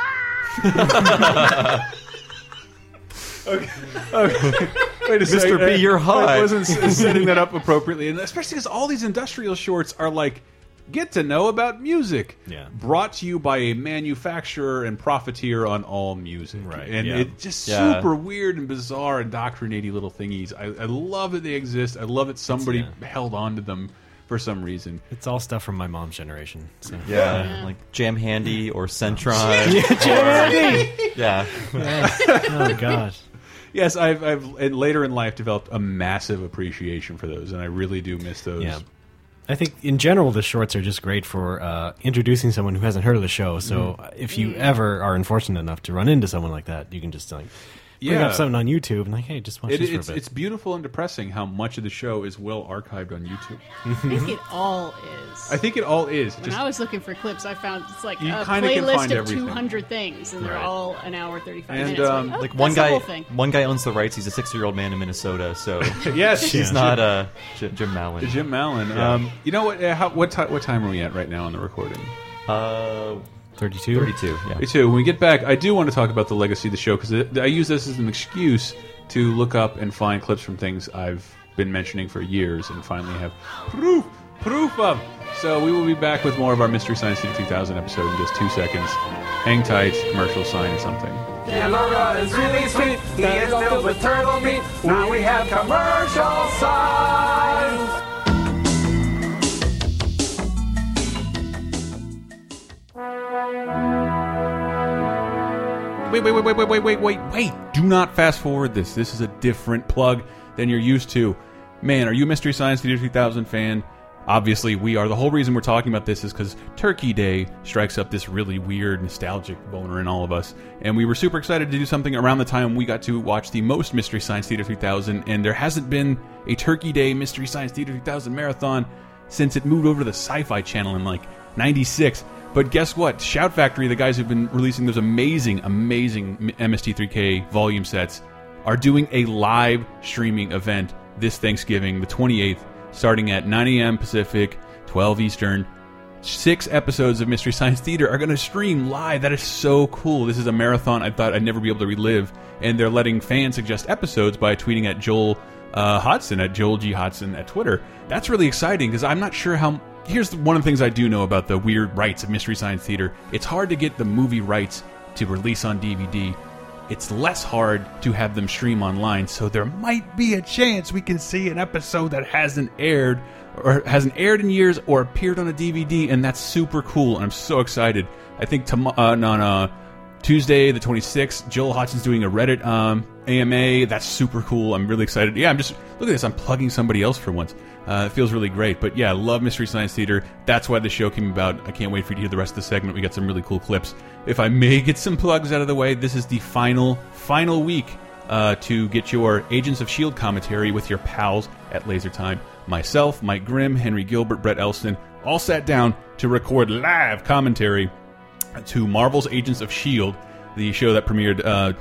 Wait a Mr. second. B, you're hot. I wasn't setting that up appropriately, and especially because all these industrial shorts are like get to know about music. Yeah. Brought to you by a manufacturer and profiteer on all music. Right, And yeah. it's just Yeah. super weird and bizarre, indoctrinating little thingies. I, I love that they exist. I love that somebody held on to them for some reason. It's all stuff from my mom's generation. So. Yeah, like Jam Handy or Centron. (laughs) yeah, Jam Handy. Yeah. Oh gosh. (laughs) Yes, I've, I've and later in life developed a massive appreciation for those, and I really do miss those. Yeah. I think in general the shorts are just great for uh, introducing someone who hasn't heard of the show. So Mm-hmm. if you ever are unfortunate enough to run into someone like that, you can just like bring Yeah. up something on YouTube and like, hey, just watch It, this for it's a bit. it's beautiful and depressing how much of the show is well archived on YouTube. I think it all is. I think it all is. When Just I was looking for clips, I found it's like a playlist of everything. 200 things, and they're Right. all an hour 35 And, minutes. um, like, oh, Like that's one the guy, whole thing. one guy owns the rights. He's a six-year-old man in Minnesota, so (laughs) Yes. he's Yeah. not uh, J- Jim Mallon. Jim Mallon. Yeah. Um, you know what? Uh, how, what ti what time are we at right now on the recording? Uh, 32? 32, yeah. Me too. When we get back, I do want to talk about the legacy of the show because I use this as an excuse to look up and find clips from things I've been mentioning for years and finally have proof, proof of. So we will be back with more of our Mystery Science Theater 2000 episode in just two seconds. Hang tight, commercial sign something. Laura is really sweet. He is filled with turtle meat. Now we have commercial signs. wait, wait, wait, wait, wait, wait, wait, wait. Do not fast forward this. This is a different plug than you're used to. Man, are you Mystery Science Theater 2000 fan? Obviously, we are. The whole reason we're talking about this is because Turkey Day strikes up this really weird, nostalgic boner in all of us. And we were super excited to do something around the time we got to watch the most Mystery Science Theater 3000. And there hasn't been a Turkey Day Mystery Science Theater 3000 marathon since it moved over to the Sci Fi Channel in like 96. But guess what? Shout Factory, the guys who've been releasing those amazing, amazing MST3K volume sets, are doing a live streaming event this Thanksgiving, the 28th, starting at 9 a.m. Pacific, 12 Eastern. Six episodes of Mystery Science Theater are going to stream live. That is so cool. This is a marathon I thought I'd never be able to relive. And they're letting fans suggest episodes by tweeting at Joel uh, Hodgson, at Joel G. Hodgson at Twitter. That's really exciting because I'm not sure how. Here's one of the things I do know about the weird rights of Mystery Science Theater it's hard to get the movie rights to release on DVD it's less hard to have them stream online. So there might be a chance we can see an episode that hasn't aired or hasn't aired in years or appeared on a DVD, and that's super cool. And I'm so excited. I think tom- uh, uh, Tuesday, the 26th, Joel Hodgson's doing a Reddit um, AMA. That's super cool. I'm really excited. Yeah, I'm just look at this. I'm plugging somebody else for once. Uh, it feels really great. But yeah, I love Mystery Science Theater. That's why the show came about. I can't wait for you to hear the rest of the segment. We got some really cool clips. If I may get some plugs out of the way, this is the final, final week uh, to get your Agents of S.H.I.E.L.D. commentary with your pals at Laser Time. Myself, Mike Grimm, Henry Gilbert, Brett Elston all sat down to record live commentary to Marvel's Agents of S.H.I.E.L.D., the show that premiered uh,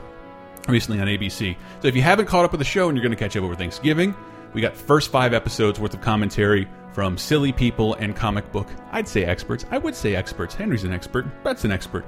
recently on ABC. So if you haven't caught up with the show and you're going to catch up over Thanksgiving, we got first five episodes worth of commentary from silly people and comic book, I'd say experts. I would say experts. Henry's an expert. Brett's an expert.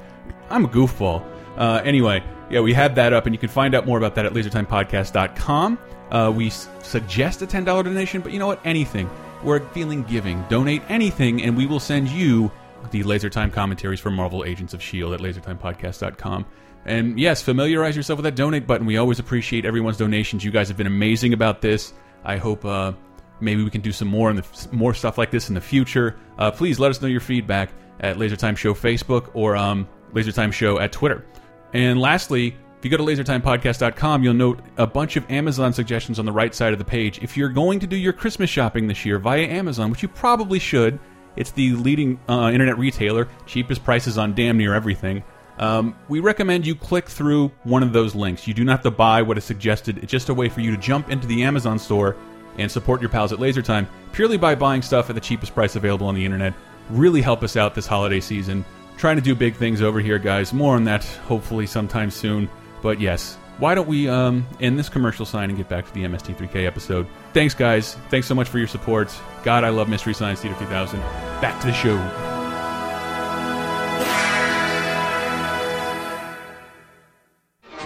I'm a goofball. Uh, anyway, yeah, we had that up, and you can find out more about that at lasertimepodcast.com. Uh, we suggest a $10 donation, but you know what? Anything. We're feeling giving. Donate anything, and we will send you the Laser Time commentaries for Marvel Agents of S.H.I.E.L.D. at lasertimepodcast.com. And yes, familiarize yourself with that donate button. We always appreciate everyone's donations. You guys have been amazing about this. I hope uh, maybe we can do some more the, more stuff like this in the future. Uh, please let us know your feedback at LaserTime Show Facebook or um, LaserTime Show at Twitter. And lastly, if you go to lasertimepodcast.com, you'll note a bunch of Amazon suggestions on the right side of the page. If you're going to do your Christmas shopping this year via Amazon, which you probably should, it's the leading uh, internet retailer, cheapest prices on damn near everything. Um, we recommend you click through one of those links. You do not have to buy what is suggested. It's just a way for you to jump into the Amazon store and support your pals at LaserTime purely by buying stuff at the cheapest price available on the internet. Really help us out this holiday season. Trying to do big things over here, guys. More on that hopefully sometime soon. But yes, why don't we um, end this commercial sign and get back to the MST3K episode? Thanks, guys. Thanks so much for your support. God, I love Mystery Science Theater 3000. Back to the show.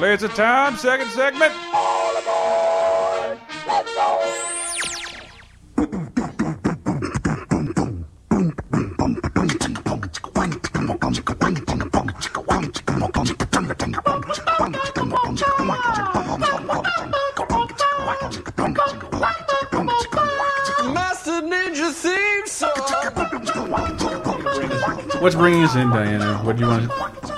Laser time, second segment. Master (laughs) What's bringing us in, Diana? What do you want?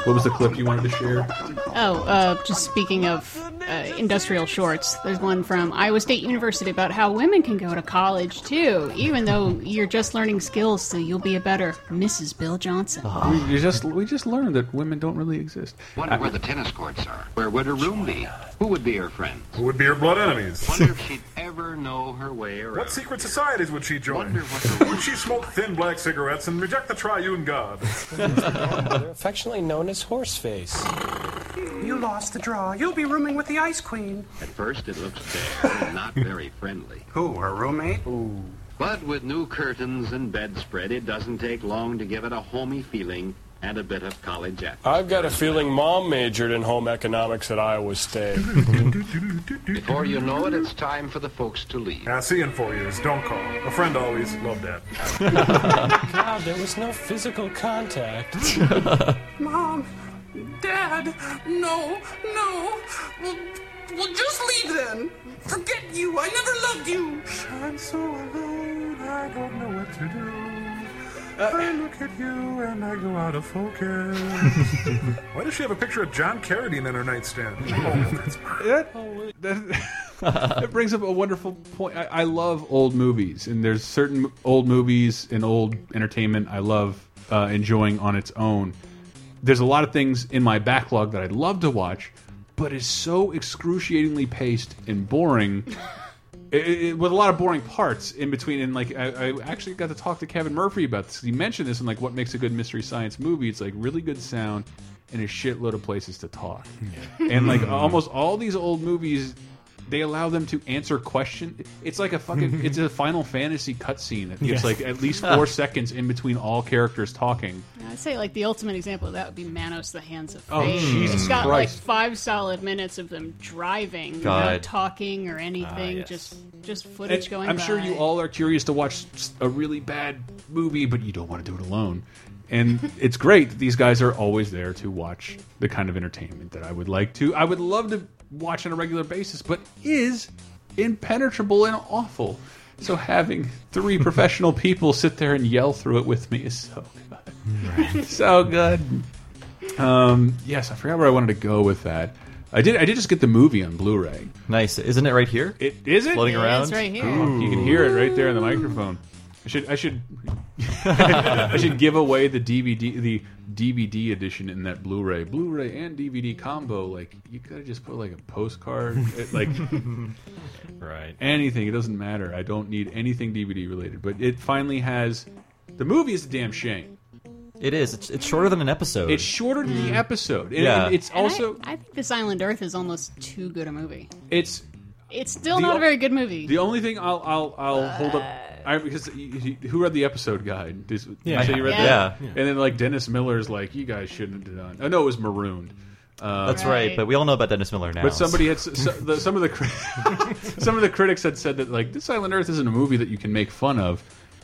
What was the clip you wanted to share? Oh, uh, just speaking of uh, industrial shorts. There's one from Iowa State University about how women can go to college too, even though you're just learning skills, so you'll be a better Mrs. Bill Johnson. We just we just learned that women don't really exist. Wonder where the tennis courts are. Where would her room be? Who would be her friends? Who would be her blood enemies? Wonder if (laughs) she'd ever know her way around. What secret societies would she join? Wonder what her (laughs) Would she smoke thin black cigarettes and reject the triune God? They're (laughs) affectionately known as Horseface. You lost the draw. You'll be rooming with the Ice Queen. At first, it looks bare and not very friendly. (laughs) Who, her roommate? Ooh. But with new curtains and bedspread, it doesn't take long to give it a homey feeling and a bit of college atmosphere. I've got a feeling Mom majored in home economics at Iowa State. (laughs) Before you know it, it's time for the folks to leave. Ah, see you in four years. Don't call. A friend always. Love, that. (laughs) God, there was no physical contact. Mom, Dad, no, no. Well, well, just leave then. Forget you. I never loved you. I'm so alone. I don't know what to do. I look at you and I go out of focus. (laughs) Why does she have a picture of John Carradine on her nightstand? (laughs) Oh, that's That, (laughs) that, that brings up a wonderful point. I, I love old movies, and there's certain old movies and old entertainment I love uh, enjoying on its own. There's a lot of things in my backlog that I'd love to watch, but it's so excruciatingly paced and boring. (laughs) It, it, with a lot of boring parts in between, and like I, I actually got to talk to Kevin Murphy about this. He mentioned this and like what makes a good mystery science movie. It's like really good sound and a shitload of places to talk. And like almost all these old movies, they allow them to answer question. It's like a fucking. (laughs) it's a Final Fantasy cutscene It's gives Yeah. like at least four (laughs) seconds in between all characters talking. I'd say like the ultimate example of that would be Manos: The Hands of Fate. Oh, Fate. Jesus it's got Christ. like five solid minutes of them driving, God. without talking or ah, anything, just just footage And going. I'm sure you all are curious to watch a really bad movie, but you don't want to do it alone. And (laughs) it's great that these guys are always there to watch the kind of entertainment that I would like to. I would love to watch on a regular basis, but is impenetrable and awful. So having three (laughs) professional people sit there and yell through it with me is so good. (laughs) so good. Um, yes, I forgot where I wanted to go with that. I did. I did just get the movie on Blu-ray. Nice, isn't it right here? It is it floating around. Ooh, you can hear it right there in the microphone. I should. I should. (laughs) I should give away the DVD, the DVD edition in that Blu-ray, Blu-ray and DVD combo. Like you could have just put like a postcard, like (laughs) Right. anything. It doesn't matter. I don't need anything DVD related. But it finally has. The movie is a damn shame. It is. It's, it's shorter than an episode. It's shorter than the mm. episode. And- Yeah. and it's And I- also I, think This Island Earth is almost too good a movie. it's It's still The not o- a very good movie. The only thing I'll I'll I'll hold up uh, I, because you- you- who read the episode guide? Did, Yeah. you say you read Yeah. that? Yeah. And then like Dennis Miller's like, you guys shouldn't have done. Oh no, it was marooned. Um, That's right. but we all know about Dennis Miller now. But somebody had so, the, some of the (laughs) some of the critics had said that like this Island Earth isn't a movie that you can make fun of,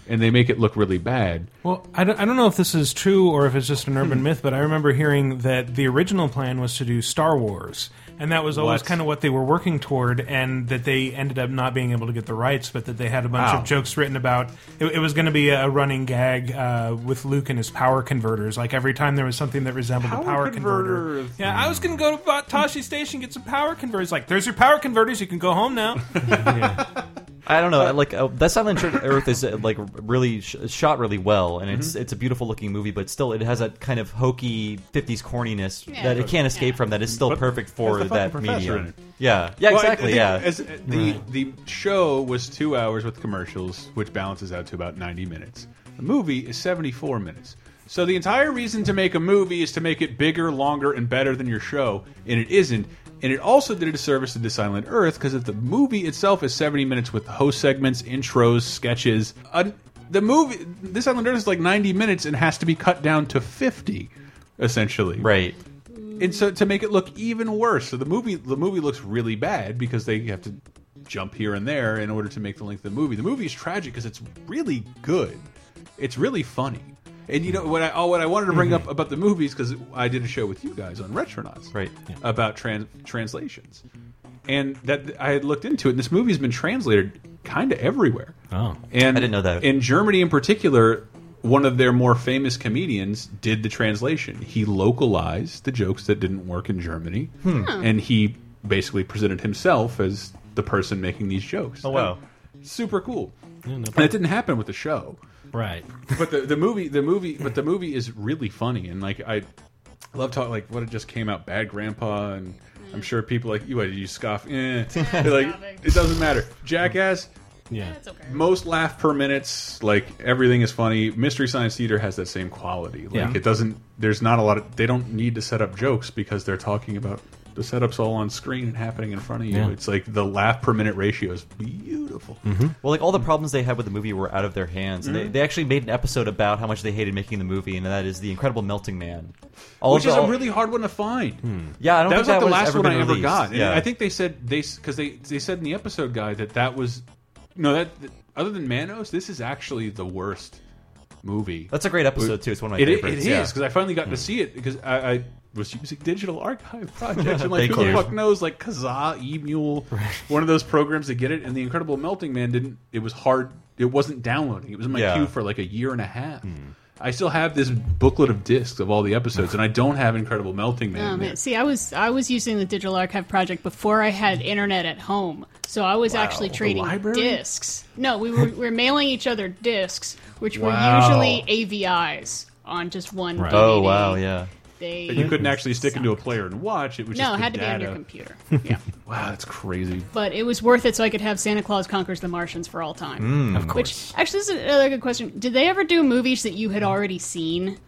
and they make it look really bad. Well, I don't, I don't know if this is true or if it's just an urban (laughs) myth, but I remember hearing that the original plan was to do Star Wars, and that was always What? kind of what they were working toward, and that they ended up not being able to get the rights, but that they had a bunch Wow. of jokes written about. It, it was going to be a running gag uh, with Luke and his power converters. Like every time there was something that resembled Power a power converter. converter. Yeah, I was going to go to Ba- Tosche Station get some power converters. Like, there's your power converters. You can go home now. (laughs) I don't know. Like uh, This Island Earth is uh, like really sh shot really well, and it's Mm-hmm. it's a beautiful looking movie. But still, it has that kind of hokey '50s corniness Yeah. that it can't escape from. That is still But perfect for has the that fucking professor medium. in it. Yeah, yeah, Well, I- I exactly. think yeah, As, the the show was two hours with commercials, which balances out to about ninety minutes. The movie is seventy four minutes. So the entire reason to make a movie is to make it bigger, longer, and better than your show, and it isn't. And it also did a disservice to This Island Earth because if the movie itself is seventy minutes with host segments, intros, sketches. Uh, the movie This Island Earth is like ninety minutes and has to be cut down to fifty, essentially. right. and so to make it look even worse so the movie the movie looks really bad because they have to jump here and there in order to make the length of the movie the movie is tragic because it's really good it's really funny and you know what I oh, what I wanted to bring up about the movies because I did a show with you guys on Retronauts Right. about trans translations and that I had looked into it and this movie's been translated kind of everywhere Oh. and I didn't know that. In Germany, in particular, one of their more famous comedians did the translation. He localized the jokes that didn't work in Germany, Hmm. and he basically presented himself as the person making these jokes. Oh, wow. Super cool. no and it didn't happen with the show, Right. but the the movie the movie but the movie is really funny and like I love talking like what it just came out Bad Grandpa and I'm sure people like you what did you scoff eh. They're like it doesn't matter Jackass Yeah. most laugh per minutes like everything is funny Mystery Science Theater has that same quality like Yeah. it doesn't there's not a lot of they don't need to set up jokes because they're talking about the setups all on screen and happening in front of you Yeah. it's like the laugh per minute ratio is beautiful mm-hmm. Well, like all the problems they had with the movie were out of their hands. And Mhm. They, mm-hmm. they actually made an episode about how much they hated making the movie, and that is the Incredible Melting Man. All which is the- a really hard one to find. Hmm. Yeah, I don't that think was like that the was last one I ever released. got. And Yeah. I think they said they because they they said in the episode guide that that was no that, that- other than Manos, this is actually the worst movie. That's a great episode, too. It's one of my It- favorites, It yeah. because I finally got to hmm. see it because I. I was using digital archive projects and (laughs) like who the you. fuck knows like Kazaa, Emule, one of those programs to get it. And the Incredible Melting Man didn't. It was hard. It wasn't downloading. It was in my Yeah. queue for like a year and a half. I still have this booklet of discs of all the episodes, (laughs) and I don't have Incredible Melting Man. Oh, man. See, I was I was using the digital archive project before I had internet at home, so I was Wow. actually trading discs. No, we were, we were mailing each other discs, which were usually AVIs on just one. Right. DVD. Oh, wow, yeah. They And you couldn't actually stick into a player and watch. It was No, just it had to be on your computer. (laughs) Yeah. wow, that's crazy. But it was worth it so I could have Santa Claus Conquers the Martians for all time. Mm. Of Which, actually, this is another good question. Did they ever do movies that you had already seen?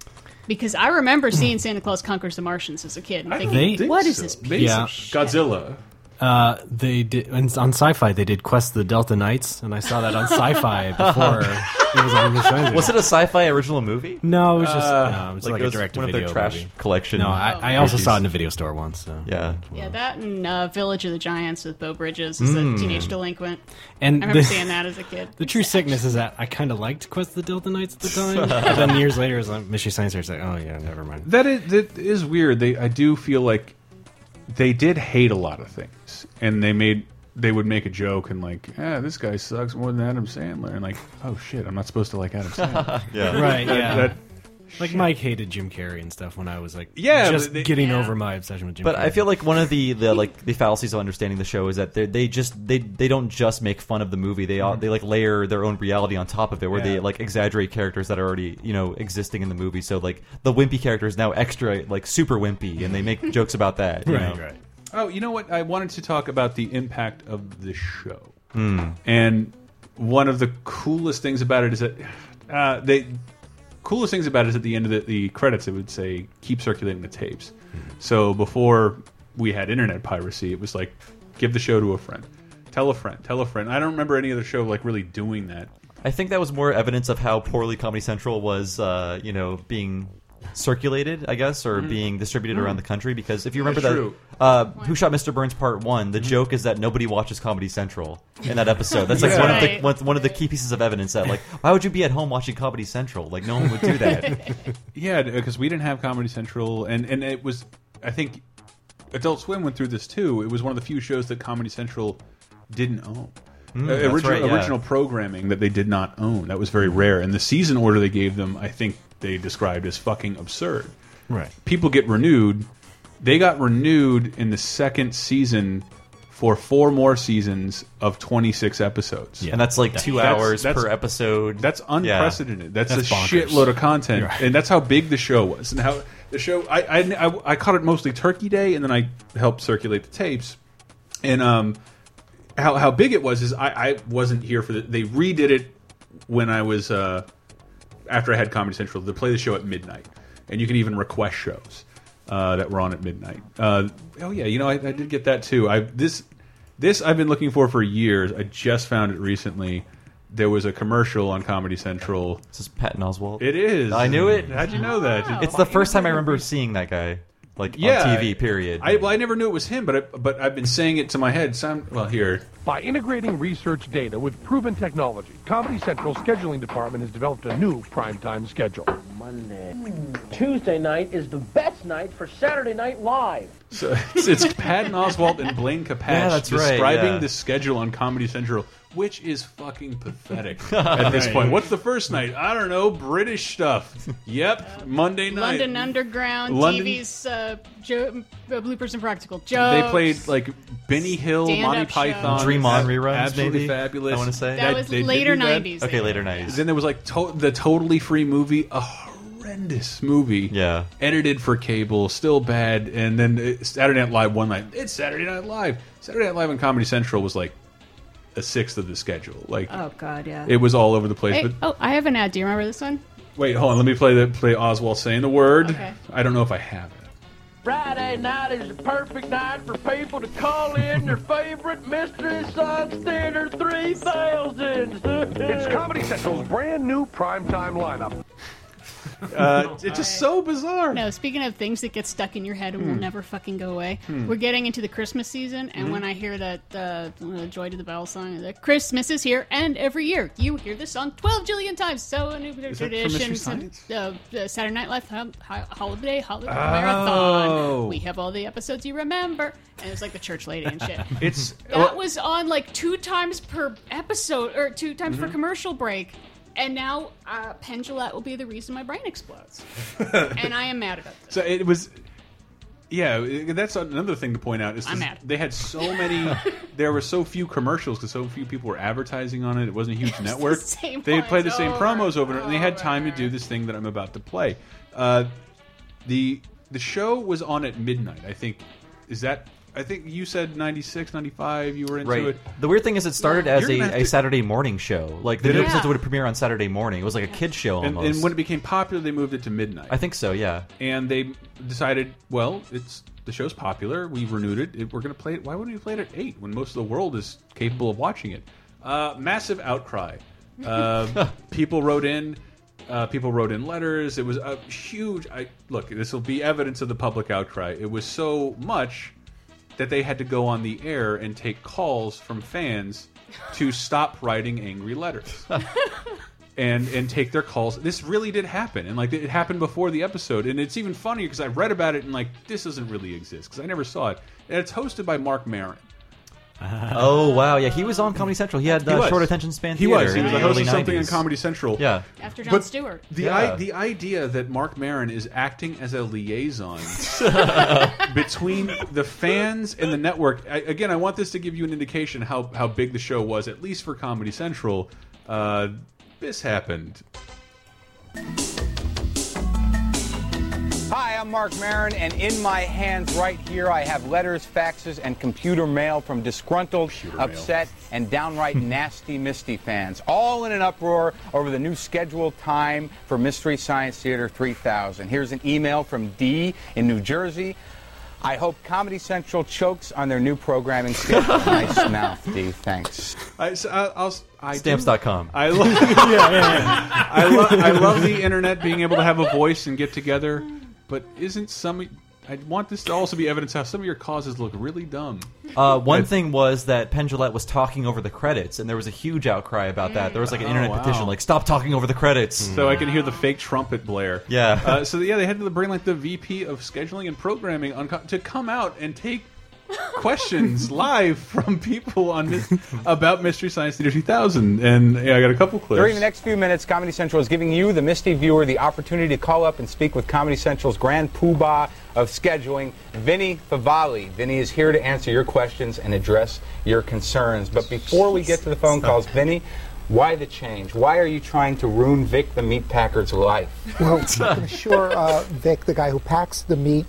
Because I remember seeing Santa Claus Conquers the Martians as a kid and thinking, They- what is this piece Yeah. of shit? Godzilla. Uh, they did and on Sci-Fi. They did Quest of the Delta Knights, and I saw that on Sci-Fi (laughs) before it was on Mystery Was it a sci-fi original movie? No, it was just Uh, no, it was like like, it a direct one of their trash movie. collection No, I, I also movies. saw it in a video store once. So. Yeah, Yeah, that and uh, Village of the Giants with Beau Bridges as Mm. a teenage delinquent. And I remember the- seeing that as a kid. (laughs) The true sickness is that I kind of liked Quest of the Delta Knights at the (laughs) time, but then years later, it's like Mystery Science Fair. It's like, oh yeah, never mind. That is that is weird. They I do feel like they did hate a lot of things, and they made they would make a joke and like, yeah, this guy sucks more than Adam Sandler, and like, oh shit, I'm not supposed to like Adam Sandler. (laughs) right. That- Yeah, that- like Mike hated Jim Carrey and stuff when I was like, Yeah, just they- getting over my obsession with Jim. But Carrey. I feel like one of the, the like the fallacies of understanding the show is that they they just they they don't just make fun of the movie. They all they like layer their own reality on top of it, where they like exaggerate characters that are already you know existing in the movie. So like the wimpy character is now extra like super wimpy, and they make (laughs) jokes about that. you Right, know? right. Oh, you know what? I wanted to talk about the impact of the show. Hmm. And one of the coolest things about it is that uh, they coolest things about it is at the end of the, the credits it would say keep circulating the tapes. So before we had internet piracy, it was like give the show to a friend, tell a friend, tell a friend. I don't remember any other show like really doing that. I think that was more evidence of how poorly Comedy Central was, uh, you know, being circulated, I guess, or Mhm. being distributed Mm. around the country. Because if you remember That's that, uh, Who Shot Mr. Burns Part One, the joke is that nobody watches Comedy Central in that episode. That's like Yeah. one of the one, one of the key pieces of evidence that, like, why would you be at home watching Comedy Central? Like, no one would do that. (laughs) Yeah, because we didn't have Comedy Central, and and it was, I think, Adult Swim went through this too. It was one of the few shows that Comedy Central didn't own. Mm, Uh, original, right, yeah. original programming that they did not own. That was very rare. And the season order they gave them, I think they described as fucking absurd. Right. People get renewed. They got renewed in the second season for four more seasons of 26 episodes. And that's like two hours per episode. That's Yeah. unprecedented. That's, That's a bonkers. shitload of content, Right. and that's how big the show was, and how the show. I, I I I caught it mostly Turkey Day, and then I helped circulate the tapes, and um, how how big it was is I I wasn't here for the. They redid it when I was uh after I had Comedy Central to play the show at midnight, and you can even request shows uh, that were on at midnight. Uh, oh yeah, you know I, I did get that too. I this this I've been looking for for years. I just found it recently. There was a commercial on Comedy Central. This is Patton Oswalt. It is. I knew it. How'd you know that? It's the first time I remember seeing that guy, like yeah, on TV. Period. I well, I never knew it was him, but I, but I've been saying it to my head. Some well here By integrating research data with proven technology, Comedy Central's scheduling department has developed a new primetime schedule. Monday. Tuesday night is the best night for Saturday Night Live. So it's, it's Patton Oswalt and Blaine Capatch Yeah, that's right, describing yeah. the schedule on Comedy Central, which is fucking pathetic (laughs) at this point. What's the first night? I don't know. British stuff. Yep, Monday night. London Underground, London- TV's uh, jo- uh, bloopers and practical jokes. They played like Benny Hill, Stand-up Monty Python, shows. Dream On reruns, absolutely maybe? fabulous. I wanna say. That was they did later do that. 90s. Okay, later 90s. Then there was like to the totally free movie, a horrendous movie. Yeah. edited for cable, still bad. And then it- Saturday Night Live one night. It's Saturday Night Live. Saturday Night Live on Comedy Central was like a sixth of the schedule. Like Oh God, yeah. it was all over the place. Hey, But oh, I have an ad. Do you remember this one? wait, hold on. Let me play the play Oswalt saying the word. Okay. I don't know if I have it. Friday night is the perfect night for people to call in their favorite Mystery Science Theater 3000. It's Comedy Central's brand new primetime lineup. Uh, it's just so bizarre. No, speaking of things that get stuck in your head and will Hmm. never fucking go away, Hmm. we're getting into the Christmas season, and Mhm. when I hear that uh, uh, "Joy to the Bell" song, that Christmas is here, and every year you hear this song twelve jillion times. So a new that from tradition, Mystery some- Science? uh, uh, Saturday Night Live ho- ho- holiday holiday Oh. marathon. We have all the episodes you remember, and it's like the church lady and shit. (laughs) It's That was on like two times per episode, or two times per Mhm. commercial break. And now, uh, Penn Jillette will be the reason my brain explodes. (laughs) and I am mad about this. So it was. Yeah, that's another thing to point out. Is I'm mad. They had so many. (laughs) there were so few commercials because so few people were advertising on it. It wasn't a huge network. same they played the same over promos over and, and they had time to do this thing that I'm about to play. Uh, the the show was on at midnight. I think. Is that? I think you said 96, 95, You were into Right. it. The weird thing is, it started as a, gonna a Saturday morning show. Like the new it? episodes would premiere on Saturday morning. It was like a kid show And, almost. and when it became popular, they moved it to midnight. I think so. Yeah. and they decided, well, it's the show's popular. We've renewed it. it we're going to play it. Why wouldn't we play it at eight when most of the world is capable of watching it? Uh, massive outcry. Uh, (laughs) people wrote in. Uh, people wrote in letters. It was a huge. I look. This will be evidence of the public outcry. It was so much that they had to go on the air and take calls from fans to stop writing angry letters (laughs) and and take their calls. This really did happen, and like it happened before the episode, and it's even funnier because I read about it and like this doesn't really exist because I never saw it. And it's hosted by Marc Maron. (laughs) Oh wow, yeah, he was on Comedy Central. He had He uh, was. short attention span. He was. He in was the a host early of something 90s. on Comedy Central. Yeah, After Jon But Stewart. The Yeah. I, the idea that Marc Maron is acting as a liaison (laughs) between the fans and the network. I, again, I want this to give you an indication how how big the show was, at least for Comedy Central. Uh, this happened. Hi, I'm Marc Maron, and in my hands right here, I have letters, faxes, and computer mail from disgruntled, upset, and downright (laughs) nasty Misty fans, all in an uproar over the new scheduled time for Mystery Science Theater 3000. Here's an email from Dee in New Jersey. I hope Comedy Central chokes on their new programming schedule. (laughs) nice mouth, Dee. Thanks. I, so uh, I, I'll, I Stamps.com. I love, Yeah, yeah, yeah. I, lo I love the internet being able to have a voice and get together, but isn't some? I want this to also be evidence how some of your causes look really dumb. Uh, one thing was that Penn Jillette was talking over the credits, and there was a huge outcry about that. There was like an Oh, internet wow. petition, like "Stop talking over the credits." So I can hear the fake trumpet blare. Yeah. Uh, so yeah, they had to bring like the VP of scheduling and programming on co- to come out and take (laughs) questions live from people on this about Mystery Science Theater 2000. And yeah, I got a couple clips. During the next few minutes, Comedy Central is giving you, the Misty viewer, the opportunity to call up and speak with Comedy Central's grand poobah of scheduling, Vinny Favale. Vinny is here to answer your questions and address your concerns. But before we get to the phone calls, Vinny, why the change? Why are you trying to ruin Vic the Meat Packer's life? Well, I'm sure uh, Vic, the guy who packs the meat,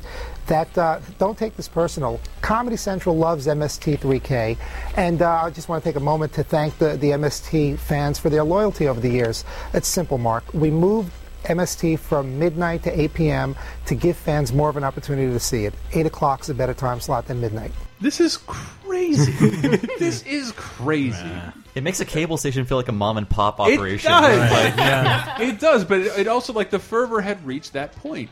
that uh, don't take this personal. Comedy Central loves MST3K, and uh, I just want to take a moment to thank the, the MST fans for their loyalty over the years. It's simple, Mark. We moved MST from midnight to 8 p.m. to give fans more of an opportunity to see it. 8 o'clock is a better time slot than midnight. This is crazy. (laughs) this is crazy. It makes a cable station feel like a mom and pop operation. It operation. does. Like, (laughs) It does, but it, it also like the fervor had reached that point.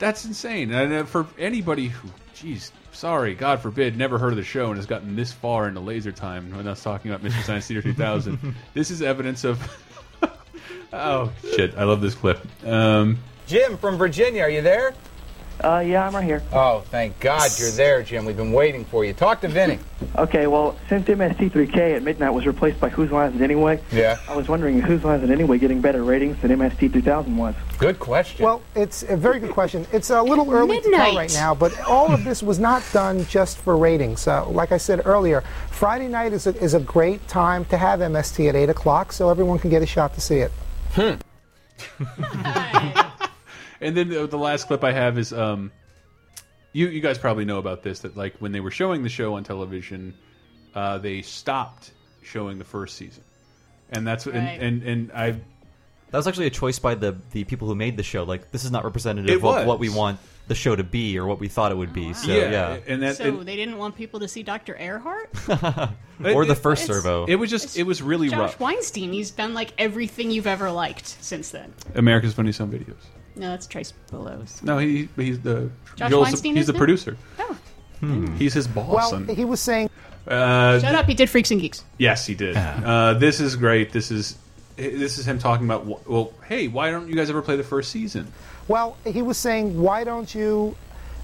That's insane. And uh, for anybody who, geez, sorry, God forbid, never heard of the show and has gotten this far into laser time when I was talking about Mr. Science Theater 2000, (laughs) this is evidence of. (laughs) oh shit! I love this clip. Um, Jim from Virginia, are you there? Uh, yeah, I'm right here. Oh, thank God you're there, Jim. We've been waiting for you. Talk to Vinny. Okay, well, since MST3K at midnight was replaced by Whose Lines Is It Anyway, Yeah. I was wondering Whose Lines Is It Anyway getting better ratings than MST3000 was. Good question. Well, it's a very good question. It's a little early to tell right now, but all of this was not done just for ratings. Uh, like I said earlier, Friday night is a, is a great time to have MST at 8 o'clock so everyone can get a shot to see it. (laughs) (laughs) And then the, the last clip I have is um, you you guys probably know about this that like when they were showing the show on television, uh, they stopped showing the first season, and that's Right. and, and and I That was actually a choice by the the people who made the show. Like, this is not representative of what, what we want the show to be or what we thought it would be. So yeah, and that so they didn't want people to see Dr. Erhardt? (laughs) or the first it's- servo. it was just it was really Josh rough. Weinstein, he's done like everything you've ever liked since then. America's Funniest Home Videos. No, that's Trace Beaulieu. No, he he's the Josh Joel's- Weinstein He's is the now? producer. Oh. He's his boss. Well, on- he was saying. uh, Shut up, he did Freaks and Geeks. Yes, he did. Uh, this is great. This is this is him talking about. Well, hey, why don't you guys ever play the first season? Well, he was saying, why don't you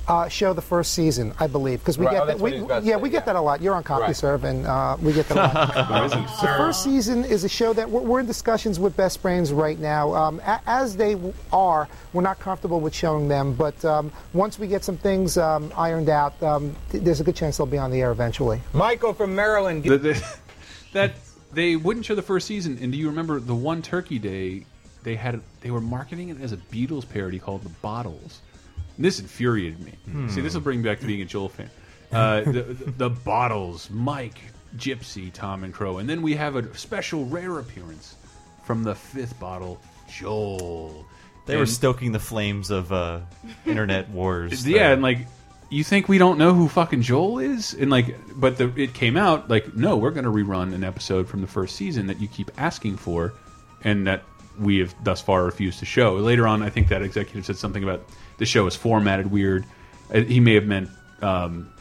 uh, show the first season? I believe because we Right, get oh, that. that's We, he was about to yeah, say, we get that a lot. You're on CompuServe, and uh, we get that a lot. (laughs) the first season is a show that we're, we're in discussions with Best Brains right now. Um, a, as they are, we're not comfortable with showing them, but um, once we get some things um, ironed out, um, th- there's a good chance they'll be on the air eventually. Michael from Maryland. The- the- (laughs) that they wouldn't show the first season. And do you remember the one Turkey Day? They had they were marketing it as a Beatles parody called the Bottles. And this infuriated me. Hmm. See, this will bring me back to being a Joel fan. Uh, the, the, the Bottles, Mike, Gypsy, Tom, and Crow, and then we have a special rare appearance from the fifth bottle, Joel. they were stoking the flames of uh, internet wars. yeah, and like you think we don't know who fucking Joel is, and like, but the, it came out like, no, we're going to rerun an episode from the first season that you keep asking for, and that we have thus far refused to show. Later on, I think that executive said something about the show is formatted weird. Uh, He may have meant um,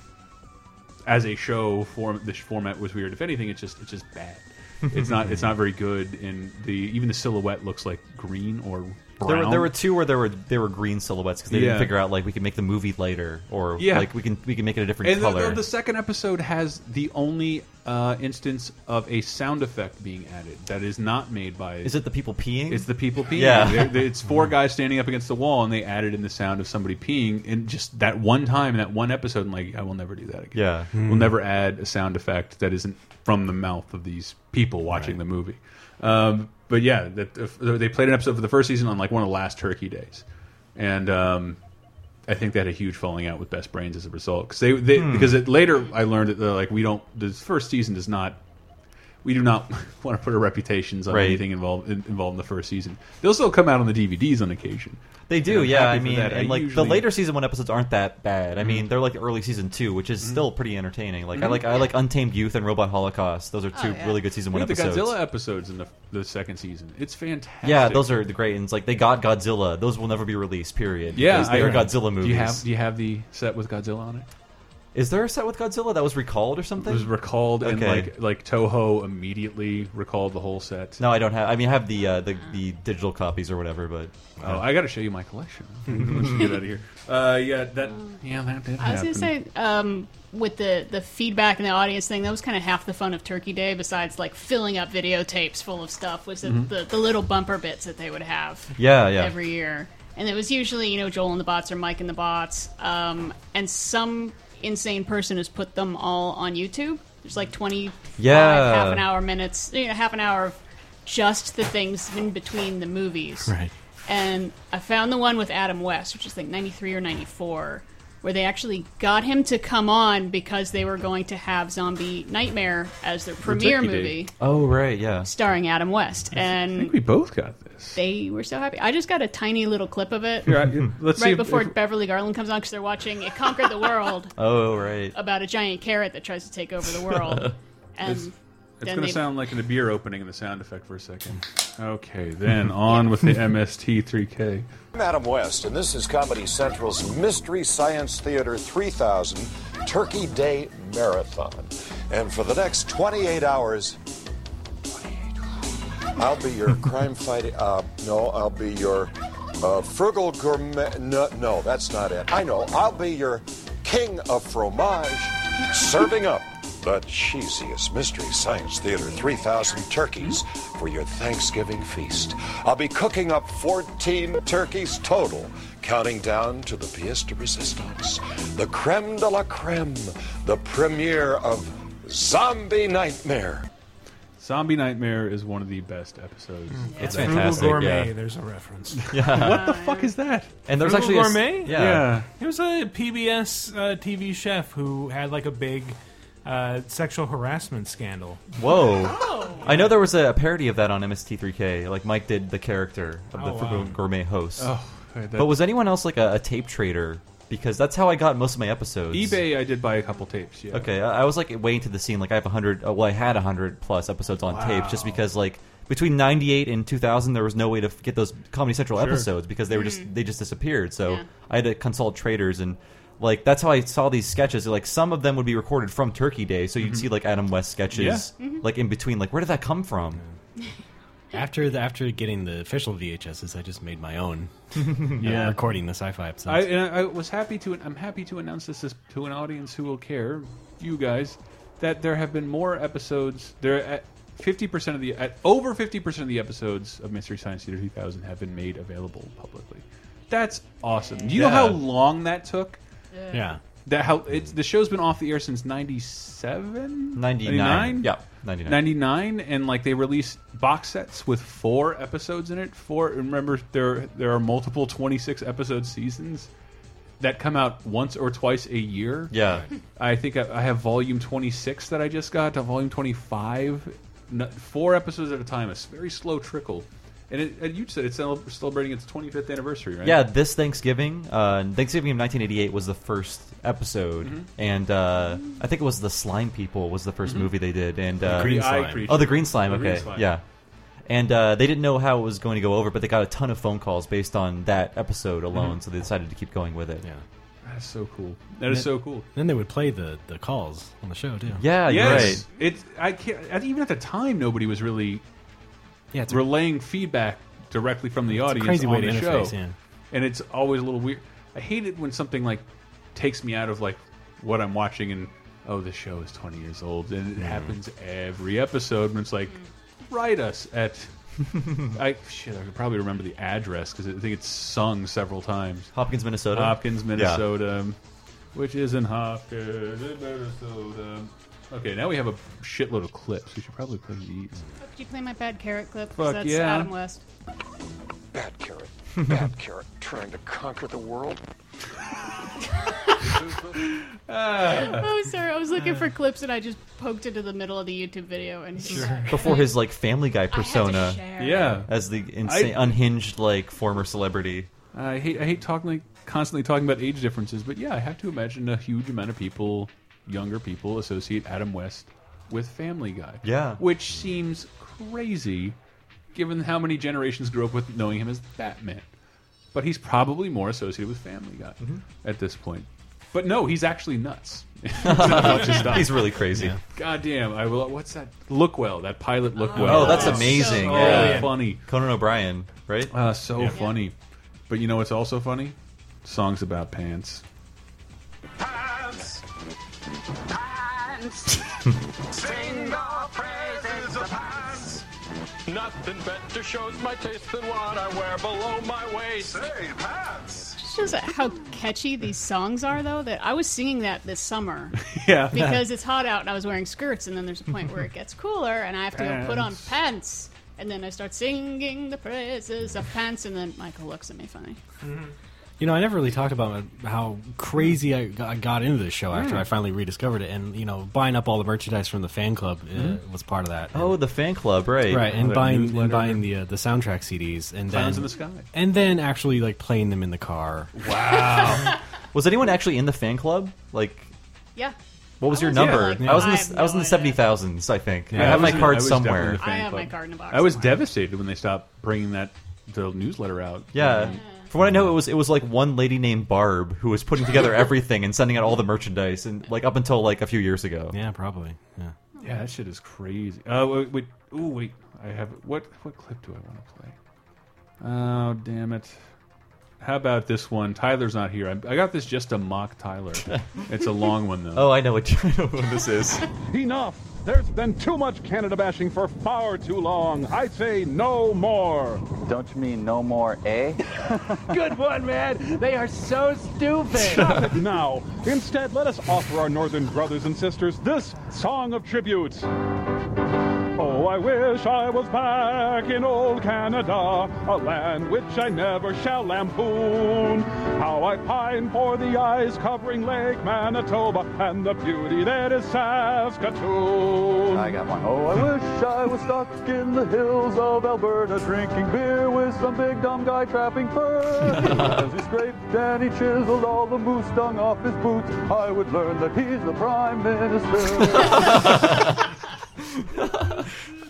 as a show form the format was weird. If anything, it's just it's just bad. It's not it's (laughs) not very good, and the even the silhouette looks like green or brown. There were, there were two where there were there were green silhouettes because they Yeah. didn't figure out like we can make the movie lighter or Yeah. like we can we can make it a different and the- color. The, the second episode has the only uh, instance of a sound effect being added that is not made by. Is it the people peeing? It's the people peeing. Yeah. They're- they're- it's four (laughs) guys standing up against the wall, and they added in the sound of somebody peeing, and just that one time in that one episode, and like I will never do that again. Yeah. we'll never add a sound effect that isn't from the mouth of these people watching the movie. Um, but yeah, they played an episode for the first season on like one of the last Turkey days, and um, I think they had a huge falling out with Best Brains as a result because they, they Hmm. because it, later I learned that like we don't the first season does not we do not (laughs) want to put our reputations on Right. anything involved in, involved in the first season. They'll still come out on the DVDs on occasion. They do, And yeah. I mean, that. I like usually- the later season one episodes aren't that bad. I mean, they're like early season two, which is still pretty entertaining. Like I Mhm. like I like Untamed Youth and Robot Holocaust. Those are two yeah. really good season We one have the episodes. Godzilla episodes in the, the second season. It's fantastic. Yeah, those are the great. And it's like they got Godzilla. Those will never be released. Period. Yeah, because they are Godzilla movies. Do you have do you have the set with Godzilla on it? Is there a set with Godzilla that was recalled or something? It was recalled, and Okay. like like Toho immediately recalled the whole set. No, I don't have. I mean, I have the uh, the the digital copies or whatever, but Oh, I got to show you my collection. (laughs) Once you get out of here. Uh, yeah, that yeah that did I was happen. gonna say, um, with the the feedback and the audience thing, that was kind of half the fun of Turkey Day. Besides, like filling up videotapes full of stuff, was the, Mhm. the the little bumper bits that they would have. Yeah, yeah. Every year, and it was usually you know Joel and the Bots or Mike and the Bots, um, and some insane person has put them all on YouTube. There's like twenty Yeah. half an hour minutes, you know, half an hour of just the things in between the movies. Right. And I found the one with Adam West, which is like 93 or 94, where they actually got him to come on because they were going to have Zombie Nightmare as their premiere Turkey Day. movie oh right, yeah. starring Adam West. I And think we both got this. they were so happy. I just got a tiny little clip of it Here, I- let's right if- before if- Beverly Garland comes on because they're watching It Conquered the World (laughs) Oh right. about a giant carrot that tries to take over the world. (laughs) And It's, it's going to sound like a beer opening in the sound effect for a second. Okay, (laughs) then on with the MST3K. I'm Adam West, and this is Comedy Central's Mystery Science Theater 3000 Turkey Day Marathon. And for the next 28 hours, I'll be your (laughs) crime fighting. Uh, no, I'll be your uh, frugal gourmet. No, no, that's not it. I know. I'll be your king of fromage, serving up the cheesiest Mystery Science Theater 3000 turkeys for your Thanksgiving feast. I'll be cooking up 14 turkeys total, counting down to the pièce de resistance, the creme de la creme, the premiere of Zombie Nightmare. Zombie Nightmare is one of the best episodes. Mm. of It's that. fantastic, Frugal Gourmet, yeah. there's a reference. (laughs) Yeah. what the fuck is that? And there's Frugal actually a s- Gourmet? yeah. Yeah. He was a PBS uh, TV chef who had like a big uh, sexual harassment scandal. Whoa! I know there was a parody of that on MST3K. Like Mike did the character of the Oh, Frugal wow. Gourmet host. Oh, that- but was anyone else like a, a tape trader? Because that's how I got most of my episodes. eBay, I did buy a couple tapes. Yeah. Okay, I, I was like way into the scene. Like I have a hundred. Uh, well, I had a hundred plus episodes on tape, just because like between '98 and 2000, there was no way to f- get those Comedy Central Sure. episodes because they were just Mm. they just disappeared. So Yeah. I had to consult traders and. Like that's how I saw these sketches. Like some of them would be recorded from Turkey Day, so you'd see like Adam West sketches, Yeah. Mhm. like in between. Like where did that come from? After the, after getting the official VHSs, I just made my own. Yeah. (laughs) yeah, recording the sci-fi I, episodes. and I was happy to. I'm happy to announce this as- to an audience who will care, you guys, that there have been more episodes. There at fifty percent of the at over fifty percent of the episodes of Mystery Science Theater 2000 have been made available publicly. That's awesome. Do you know Yeah. how long that took? Yeah, That how it's the show's been off the air since 97? 99. Yeah, 99. 99 and like they released box sets with four episodes in it. Four remember there there are multiple 26 episode seasons that come out once or twice a year. Yeah. I think I, I have volume 26 that I just got to volume 25 four episodes at a time. It's a very slow trickle. And, it, and you said it's celebrating its 25th anniversary, right? Yeah, this Thanksgiving, uh, Thanksgiving of 1988 was the first episode, Mhm. and uh, I think it was the Slime People was the 1st Mhm. movie they did, and The uh, green The eye slime. Oh, the green slime. The green okay, slime. yeah. And uh, they didn't know how it was going to go over, but they got a ton of phone calls based on that episode alone, Mhm. so they decided to keep going with it. Yeah. That's so cool. That is so cool. Then they would play the, the calls on the show too. Yeah, you're yes. right. It's I can't. Even at the time, nobody was really Yeah, it's a- relaying feedback directly from the audience crazy way on to the interface, show. yeah. And it's always a little weird. I hate it when something like takes me out of like what I'm watching and oh, the show is 20 years old, and it happens every episode. And it's like, mm. write us at. (laughs) I shit. I could probably remember the address because I think it's sung several times. Hopkins, Minnesota? Hopkins, Yeah. Minnesota. Which is in Hopkins, Minnesota. Okay, now we have a shitload of clips. We should probably play these. Oh, could you play my bad carrot clip? 'Cause Fuck that's yeah. Adam West. Bad carrot. (laughs) Bad carrot trying to conquer the world. (laughs) oh, sorry. I was looking for clips and I just poked into the middle of the YouTube video and sure. Before his like Family Guy persona. Yeah. as the insane, I- unhinged like former celebrity. I hate I hate talking like constantly talking about age differences, but yeah, I have to imagine a huge amount of people, younger people, associate Adam West with Family Guy. Yeah. which seems crazy, given how many generations grew up with knowing him as Batman. But he's probably more associated with Family Guy Mm-hmm. at this point. But no, he's actually nuts. He's (laughs) not much as (laughs) stuff. He's really crazy. Yeah. God damn! I will. What's that? Look well. That pilot. Look well. Oh, that's amazing. So yeah. funny. Conan O'Brien, right? Uh, so Yeah. funny. But you know what's also funny? Songs about pants. Pants. Pants. (laughs) Sing the praises of pants. Nothing better shows my taste than what I wear below my waist. Say pants. Just shows how catchy these songs are, though. That I was singing that this summer. (laughs) Yeah. Because it's hot out and I was wearing skirts, and then there's a point where it gets cooler, and I have to go put on Pants. pants. And then I start singing the praises of pants, and then Michael looks at me funny. Mm-hmm. You know, I never really talked about how crazy I got, I got into this show after Mm. I finally rediscovered it, and you know, buying up all the merchandise from the fan club uh, Mhm. was part of that. Oh, the fan club, right? right, and That buying newsletter. and buying the uh, the soundtrack CDs, and Clowns then in the Sky. and then actually like playing them in the car. Wow. (laughs) Was anyone actually in the fan club? Like, Yeah. What was your Yeah. number? Yeah. I was in I the, have I was in no the seventy thousands. I think. I Yeah, have my was in- card I was definitely somewhere. the fan I have my club. card in a box I was somewhere. devastated when they stopped bringing that the newsletter out. Yeah. From what I know, it was it was like one lady named Barb who was putting together (laughs) everything and sending out all the merchandise, and like up until like a few years ago. Yeah, probably. Yeah. Yeah, that shit is crazy. Uh, wait, wait, ooh, wait. I have what? What clip do I want to play? Oh, damn it! How about this one? Tyler's not here. I, I got this just to mock Tyler. (laughs) it's a long one though. Oh, I know what, I (laughs) know what this is. Enough! There's been too much Canada bashing for far too long. I say no more. Don't you mean no more, eh? (laughs) Good one, man. They are so stupid. Stop it now. Instead, let us offer our northern brothers and sisters this song of tribute. Oh, I wish I was back in old Canada, a land which I never shall lampoon. How I pine for the ice covering Lake Manitoba and the beauty that is Saskatoon. I got one. Oh, I wish I was stuck in the hills of Alberta drinking beer with some big dumb guy trapping fur. As he scraped and he chiseled all the moose dung off his boots, I would learn that he's the Prime Minister. (laughs)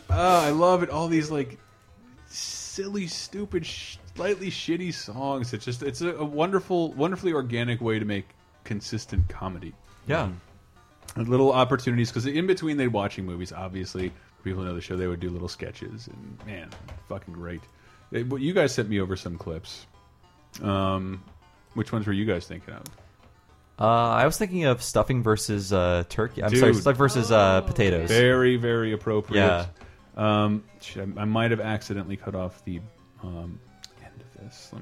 Oh, I love it. All these like silly, stupid, sh slightly shitty songs. It's just it's a, a wonderful, wonderfully organic way to make consistent comedy. Yeah. And little opportunities because in between they watching movies, obviously people know the show they would do little sketches and man, fucking great. They, but you guys sent me over some clips. Um, which ones were you guys thinking of? Uh, I was thinking of stuffing versus uh, turkey. I'm Dude. sorry, stuffing versus uh, potatoes. Very, very appropriate. Yeah. Um, I, might have accidentally cut off the um, end of this. Me...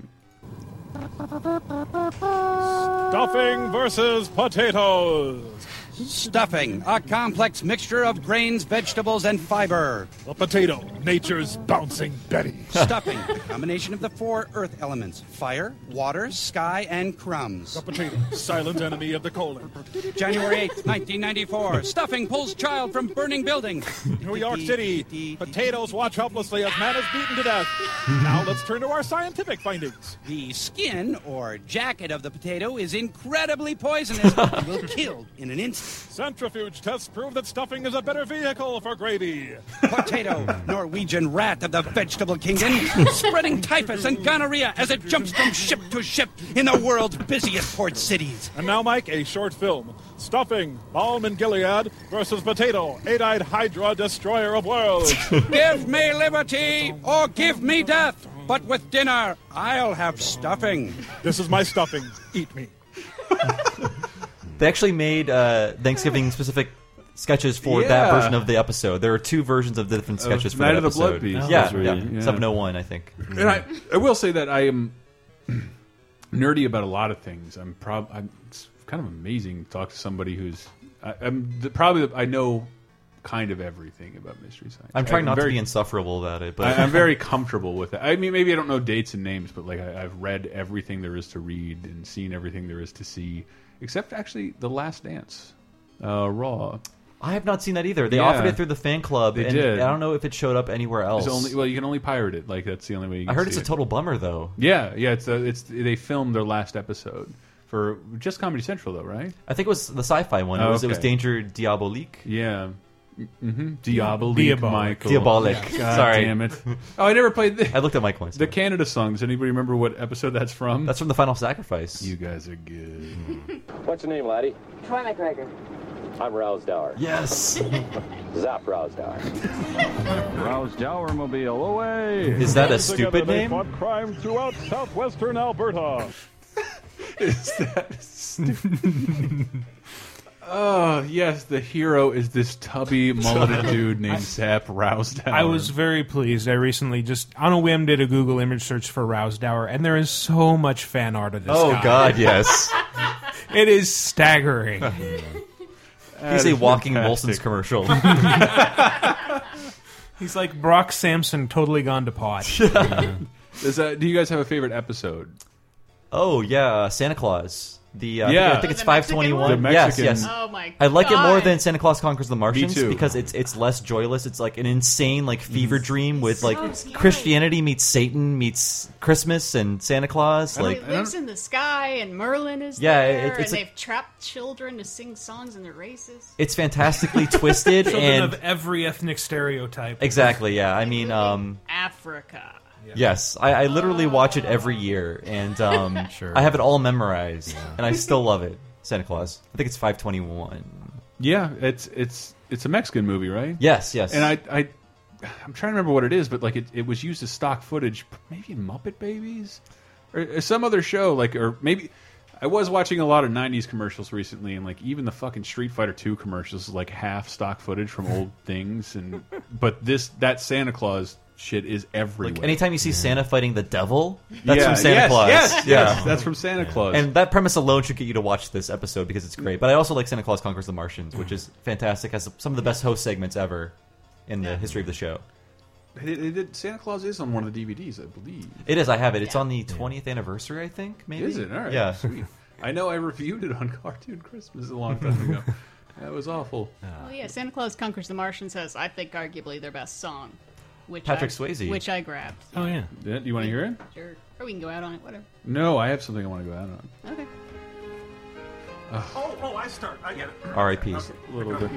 Stuffing versus potatoes. Stuffing, a complex mixture of grains, vegetables, and fiber. A potato, nature's bouncing Betty. Stuffing, a combination of the four earth elements fire, water, sky, and crumbs. A potato, silent enemy of the colon. January 8th, 1994. Stuffing pulls child from burning building. New York City, potatoes watch helplessly as man is beaten to death. now let's turn to our scientific findings. The skin or jacket of the potato is incredibly poisonous and will kill in an instant. Centrifuge tests prove that stuffing is a better vehicle for gravy. (laughs) Potato, Norwegian rat of the vegetable kingdom, spreading typhus and gonorrhea as it jumps from ship to ship in the world's busiest port cities. And now, Mike, a short film. Stuffing, Balm and Gilead versus Potato, eight-eyed Hydra, destroyer of worlds. (laughs) Give me liberty or give me death, but with dinner I'll have stuffing. This is my stuffing. Eat me. (laughs) They actually made uh, Thanksgiving specific sketches for that Yeah. version of the episode. There are two versions of the different Of sketches for Night that of the Blood episode. Beast. Yeah, That's right, yeah, yeah. seven oh one, I think. And I, I will say that I am (clears throat) nerdy about a lot of things. I'm prob I'm, it's kind of amazing to talk to somebody who's I, I'm the, probably the, I know kind of everything about mystery science. I'm trying not very, to be insufferable about it, but I, I'm very (laughs) comfortable with it. I mean, maybe I don't know dates and names, but like I, I've read everything there is to read and seen everything there is to see, except actually The Last Dance, uh, Raw. I have not seen that either. They Yeah. offered it through the fan club, They and did. I don't know if it showed up anywhere else. It's only well, you can only pirate it. Like that's the only way. you can I heard see it's a it. total bummer, though. Yeah, yeah. It's a, it's they filmed their last episode for just Comedy Central, though, right? I think it was the sci-fi one. It Oh, was it was okay. Danger Diabolik. Yeah. Mm-hmm. Diabolik, Diabolik. Michael. Diabolik. God Sorry. damn it. Oh, I never played the, I looked at Mike once. the Canada song. Does anybody remember what episode that's from? That's from the Final Sacrifice. You guys are good. (laughs) What's your name, laddie? Troy McGregor. I'm Rowsdower. Yes. (laughs) Zap Rowsdower. (laughs) Rowsdower Mobile away. Is that a Together, stupid they name? fought crime throughout southwestern Alberta. Is that stupid? Oh yes, the hero is this tubby (laughs) mulleted dude named Zap Rowsdower. I was very pleased. I recently just on a whim did a Google image search for Rowsdower, and there is so much fan art of this. Oh, guy. God, (laughs) yes. it is staggering. (laughs) He's a walking Molson's commercial. He's like Brock Samson, totally gone to pot. Is that, do you guys have a favorite episode? Oh yeah, uh, Santa Claus. The uh, I Yeah. think, I think it's 521. one? Yes, yes. Oh my I like it more than Santa Claus Conquers the Martians too. because it's it's less joyless. It's like an insane like fever dream with so like scary. Christianity meets Satan meets Christmas and Santa Claus. He Like lives in the sky, and Merlin is Yeah, there, it- it's and like- they've trapped children to sing songs in their races. it's fantastically twisted (laughs) Children and of every ethnic stereotype. exactly yeah. I mean um Africa. Yes, I, I literally watch it every year, and um, (laughs) Sure. I have it all memorized, and I still love it. Santa Claus. I think it's five twenty one. Yeah, it's it's it's a Mexican movie, right? Yes, yes. And I I I'm trying to remember what it is, but like it, it was used as stock footage, maybe in Muppet Babies or, or some other show, like or maybe. I was watching a lot of '90s commercials recently, and like even the fucking Street Fighter II commercials is like half stock footage from (laughs) old things, and but this that Santa Claus shit is everywhere. Like anytime you see Santa fighting the devil, that's Yeah, from Santa yes, Claus. yes, yeah, yes, that's from Santa Claus. And that premise alone should get you to watch this episode because it's great. But I also like Santa Claus Conquers the Martians, which is fantastic. Has some of the best host segments ever in the history of the show. It, it, it- Santa Claus is on one of the DVDs, I believe. It is. I have it. It's on the 20th anniversary, I think. Maybe Is it? All right. Yeah. Sweet. I know I reviewed it on (laughs) Cartoon Christmas a long time ago. (laughs) that was awful. Well, yeah, Santa Claus Conquers the Martians has, I think, arguably their best song. Which Patrick I, Swayze. Which I grabbed. Oh yeah. Yeah, do you want to hear it? Sure. Or we can go out on it, whatever. No, I have something I want to go out on. Okay. Oh, oh, I start. I get it. R.I.P. A little bit.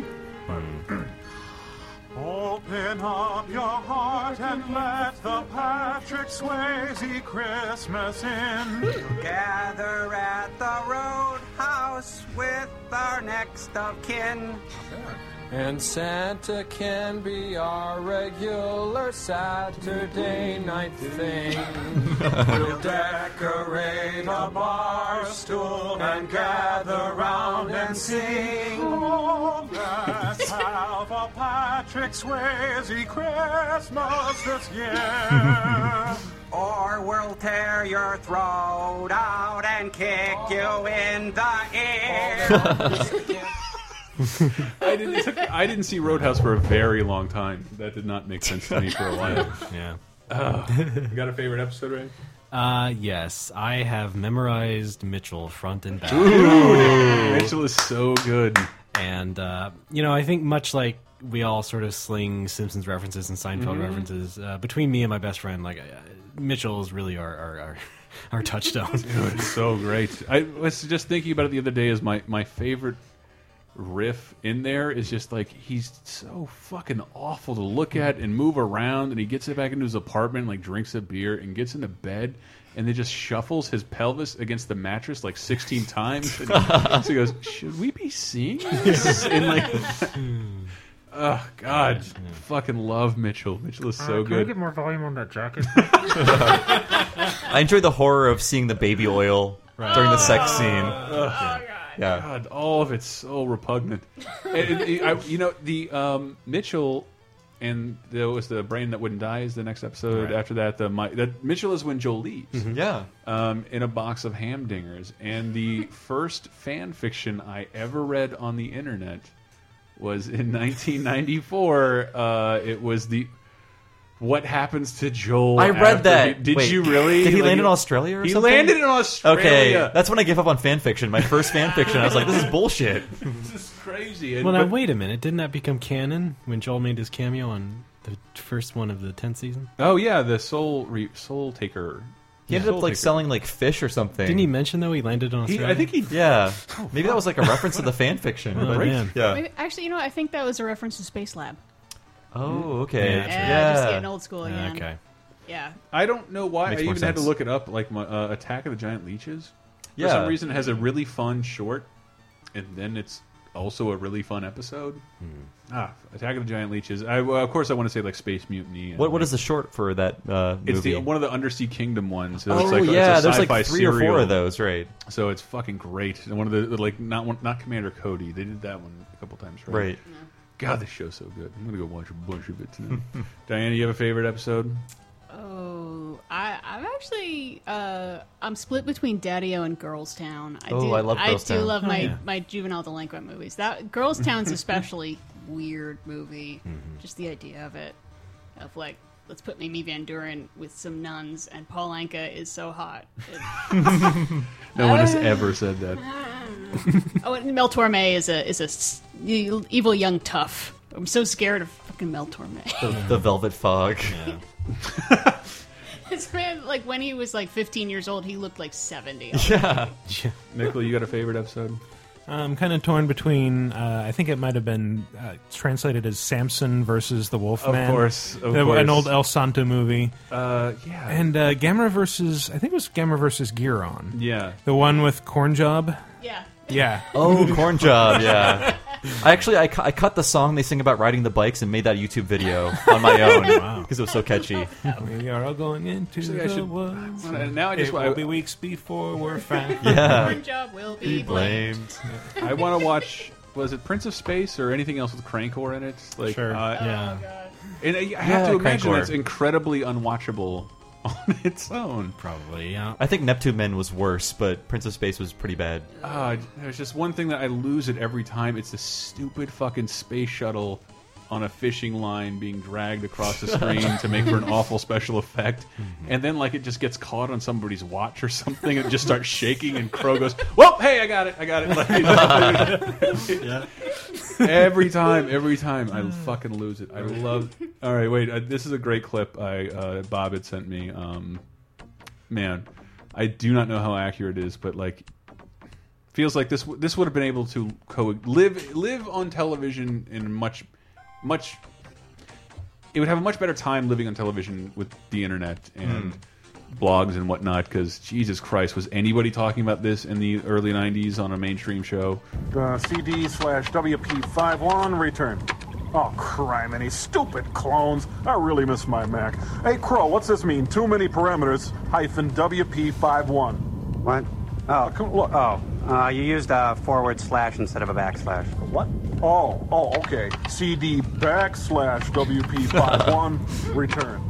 (clears throat) Open up your heart and let the Patrick Swayze Christmas in. Gather at the roadhouse with our next of kin. And Santa can be our regular Saturday night thing. (laughs) we'll decorate a bar stool and gather round and sing. Oh, (laughs) let's have a Patrick Swayze Christmas this year. Or we'll tear your throat out and kick you in the ear. Oh, (laughs) I didn't. took- I didn't see Roadhouse for a very long time. That did not make sense to me for a (laughs) while. Yeah. Uh, (laughs) you got a favorite episode, Ray? Uh, yes, I have memorized Mitchell front and back. Ooh, Mitchell is so good. And uh, you know, I think much like we all sort of sling Simpsons references and Seinfeld Mhm. references uh, between me and my best friend, like uh, Mitchell is really our our, our, our touchstone. Dude, it's so great. I was just thinking about it the other day. Is my my favorite riff in there is just like he's so fucking awful to look at and move around, and he gets it back into his apartment, like drinks a beer and gets into bed. And then just shuffles his pelvis against the mattress like 16 (laughs) times. And so he goes, "Should we be seeing this?" (laughs) And like, oh god, fucking love Mitchell. Mitchell is so Uh, can I good. get more volume on that jacket? (laughs) I enjoy the horror of seeing the baby oil during the sex scene. Ugh. Yeah. God, all of it's so repugnant. (laughs) And- and- and I- you know, the um, Mitchell and there was the brain that wouldn't die is the next episode. Right. After that, the my, that Mitchell is when Joel leaves. Mhm. Yeah. um, in a box of hamdingers. And the (laughs) first fan fiction I ever read on the internet was in (laughs) 1994. Uh, it was the. What happens to Joel? I read after that. he- did Wait, you really? Did he Like, land in Australia or he something? landed in Australia. Okay, that's when I give up on fan fiction. My first fan fiction, I was like, this is bullshit. (laughs) this is crazy. And- well, now but- wait a minute. Didn't that become canon when Joel made his cameo on the first one of the tenth season? Oh yeah, the Soul re, Soul Taker. He ended up like selling like fish or something. Didn't he mention though he landed on He- Australia? I think he. Yeah, maybe that was like a reference to the fan fiction. (laughs) Oh, Right? man. Yeah. Maybe, actually, you know, what? I think that was a reference to Space Lab. Oh, okay. Yeah, Yeah. just getting old school again. Okay. Yeah. I don't know why. Makes I more even had to sense. look it up. Like my uh, Attack of the Giant Leeches. For Yeah. some reason, it has a really fun short, and then it's also a really fun episode. Ah, Attack of the Giant Leeches. I, well, of course, I want to say like Space Mutiny. and, What what like, is the short for that uh, It's the one of the Undersea Kingdom ones. So Oh, it's like, it's a yeah, there's, like, sci-fi three or four of those, right. So it's fucking great. And one of the like not one, not Commander Cody. They did that one a couple times, right? Right. God, this show's so good. I'm gonna go watch a bunch of it tonight. (laughs) Diana, you have a favorite episode? Oh, I, I'm actually uh, I'm split between Daddy-O and Girls Town. I Oh, do, I love Girls do Town. love Oh, my yeah. my juvenile delinquent movies. That Girls Town's (laughs) especially weird movie. Mm-hmm. Just the idea of it, of like let's put Amy Van Doren with some nuns, and Paul Anka is so hot. (laughs) No one has (laughs) ever said that. (laughs) oh, and Mel Torme is a is a s- evil young tough. I'm so scared of fucking Mel Torme. The, the Velvet Fog. this man, like when he was like 15 years old, he looked like 70. Yeah. Nicola, you got a favorite episode? I'm kind of torn between. Uh, I think it might have been uh, translated as Samson versus the Wolfman. Of course, of The- course. an old El Santo movie. Uh, yeah. and uh, Gamera versus. I think it was Gamera versus Guiron. Yeah, the one with Corn Job. Yeah. Yeah. Oh, corn job, yeah. (laughs) I actually I, cu- I cut the song they sing about riding the bikes and made that YouTube video on my own (laughs) Wow. because it was so catchy. We are all going into Actually, I the should- woods. and now I just it wa- will be weeks before we're (laughs) found. Yeah. Corn job will be blamed. I want to watch. Was it Prince of Space or anything else with Krankor in it? Like, Sure. uh, Yeah. And I I have Yeah, to imagine Krankor. it's incredibly unwatchable (laughs) on its own. Probably, yeah. I think Neptune Men was worse, but Prince of Space was pretty bad. Uh, there's just one thing that I lose it every time. It's the stupid fucking space shuttle on a fishing line being dragged across the (laughs) screen to make for an awful special effect. And then, like, it just gets caught on somebody's watch or something and it just starts shaking. And Crow goes, Well, hey, I got it. I got it. (laughs) Like, (laughs) every time, every time, I fucking lose it. I love. All right, wait. Uh, this is a great clip I uh, Bob had sent me. Um, man, I do not know how accurate it is, but like feels like this this would have been able to co live live on television in much much it would have a much better time living on television with the internet and blogs and whatnot because Jesus Christ was anybody talking about this in the early 90s on a mainstream show Uh, CD slash WP51 return. Oh, criminy, stupid clones. I really miss my Mac. Hey, Crow, what's this mean? Too many parameters hyphen WP51. What? Oh, come, look, oh, uh, you used a forward slash instead of a backslash. What? Oh, oh, okay. CD backslash WP51 (laughs) return.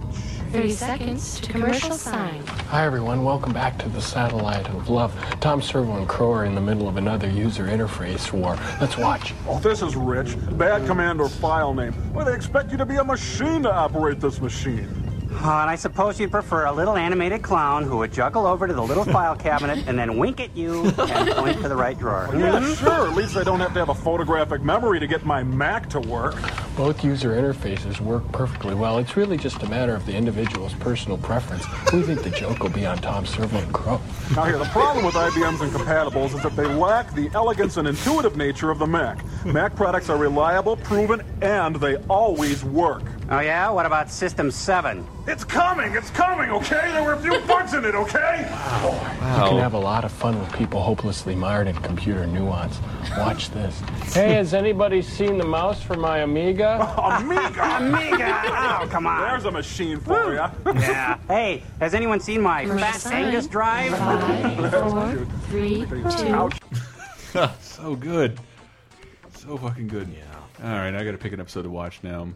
30 seconds to commercial sign. Hi, everyone. Welcome back to the Satellite of Love. Tom Servo and Crow are in the middle of another user interface war. Let's watch. Oh, this is rich. Bad command or file name. Well, they expect you to be a machine to operate this machine. Oh, and I suppose you'd prefer a little animated clown who would juggle over to the little file (laughs) cabinet and then wink at you and point to the right drawer. Yeah, Mhm. sure. At least I don't have to have a photographic memory to get my Mac to work. Both user interfaces work perfectly well. It's really just a matter of the individual's personal preference. We think the joke will be on Tom Servo and Crow. Now, here, the problem with IBM's incompatibles is that they lack the elegance and intuitive nature of the Mac. Mac products are reliable, proven, and they always work. Oh, yeah? What about System 7? It's coming! It's coming, okay? There were a few (laughs) bugs in it, okay? Wow. wow. You can have a lot of fun with people hopelessly mired in computer nuance. Watch this. Hey, has anybody seen the mouse for my Amiga? (laughs) Amiga! (laughs) Amiga! Oh, come on. There's a machine for you. Yeah. Hey, has anyone seen my Commercial Fat sign. Angus drive? Five, four, three, two. so good so fucking good yeah all right I gotta pick an episode to watch now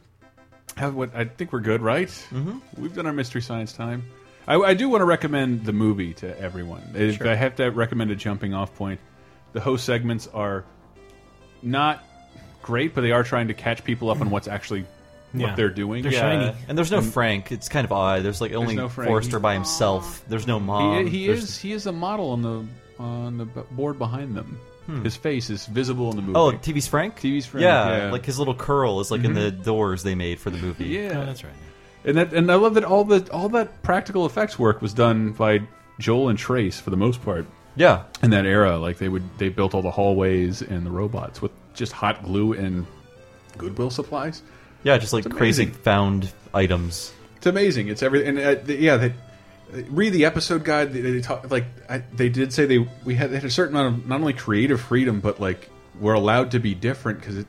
have what I think we're good right mm-hmm. we've done our mystery science time I, I do want to recommend the movie to everyone if Sure. I have to recommend a jumping off point the host segments are not great but they are trying to catch people up on what's actually what Yeah. they're doing They're Yeah. And there's no Frank. It's kind of odd. There's like only no Frank. Forrester by himself. There's no mom. He, he is he is a model on the on the board behind them. Hmm. His face is visible in the movie. Oh, TV's Frank. TV's Frank. Yeah, Yeah, like his little curl is like in Mhm. the doors they made for the movie. Yeah, that's right. And that and I love that all the all that practical effects work was done by Joel and Trace for the most part. Yeah. In that era, like they would they built all the hallways and the robots with just hot glue and Goodwill supplies. Yeah, just like crazy found items. It's amazing. It's everything. And uh, th- yeah, they, read the episode guide. They, they talk like I, they did say they we had, they had a certain amount of not only creative freedom, but like we're allowed to be different because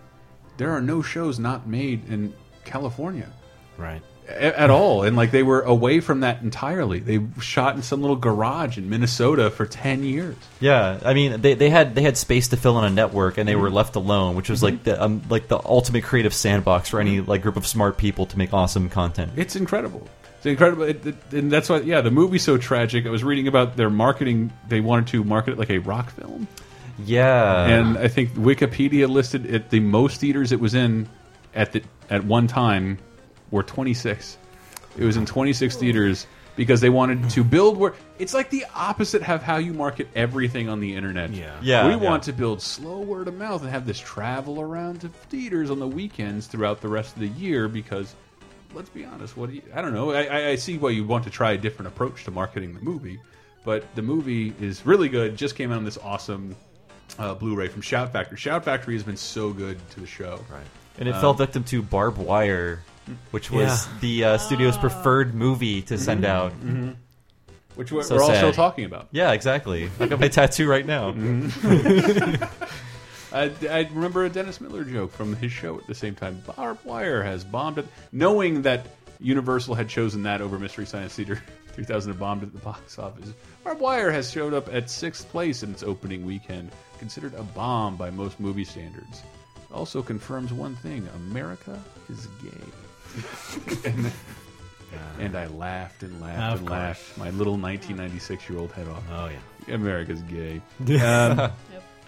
there are no shows not made in California, right? At, at all. And like they were away from that entirely. They shot in some little garage in Minnesota for ten years. Yeah, I mean they, they had they had space to fill in a network and they Mm-hmm. were left alone, which was like the um, like the ultimate creative sandbox for any like group of smart people to make awesome content. It's incredible. It's incredible, it, it, and that's why. Yeah, the movie's so tragic. I was reading about their marketing. They wanted to market it like a rock film. Yeah, and I think Wikipedia listed it the most theaters it was in at the at one time were 26. It was in 26 theaters because they wanted to build where it's like the opposite of how you market everything on the internet. Yeah, Yeah, We yeah. want to build slow word of mouth and have this travel around to theaters on the weekends throughout the rest of the year because. Let's be honest. What do you, I don't know. I, I- I see why you want to try a different approach to marketing the movie, but the movie is really good. Just came out on this awesome uh, Blu-ray from Shout Factory. Shout Factory has been so good to the show. Right. And it fell victim to Barb Wire, which was Yeah. the uh, studio's preferred movie to send Mhm. out. Mhm. Which we're, So we're all still talking about. Yeah, exactly. I got my tattoo right now. (laughs) (laughs) I, I remember a Dennis Miller joke from his show at the same time. Barb Wire has bombed it, knowing that Universal had chosen that over Mystery Science Theater (laughs) 3000 had bombed at the box office. Barb Wire has showed up at sixth place in its opening weekend, considered a bomb by most movie standards. Also confirms one thing: America is gay. and, (laughs) (laughs) and I laughed and laughed and laughed my little 1996 year old head off. Oh yeah, America's gay. Yeah. Um,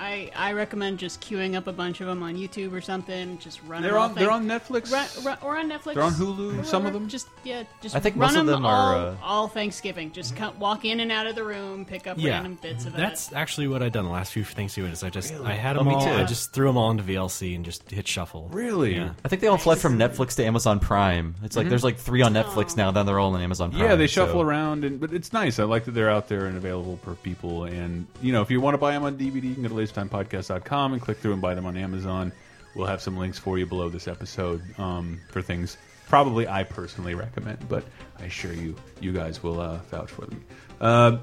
I, I recommend just queuing up a bunch of them on YouTube or something. Just run. They're them on- they're on Netflix? Run, run, or on Netflix. They're on Hulu, some of them? Just yeah, just I think run most of them them are, all, uh, all Thanksgiving. Just come, walk in and out of the room, pick up yeah. random bits of it. That's actually what I've done the last few Thanksgiving. Is I just Really? I had Oh, them me all. too. I just threw them all into VLC and just hit shuffle. Really? Yeah. I think they all fled from Netflix to Amazon Prime. It's like Mhm. there's like three on Netflix now. Then they're all on Amazon Prime. Yeah, they so- shuffle around, and but it's nice. I like that they're out there and available for people. And you know, if you want to buy them on DVD, you can go to lasertimepodcast.com and click through and buy them on Amazon. We'll have some links for you below this episode um, for things probably I personally recommend, but I assure you, you guys will uh, vouch for them. Uh,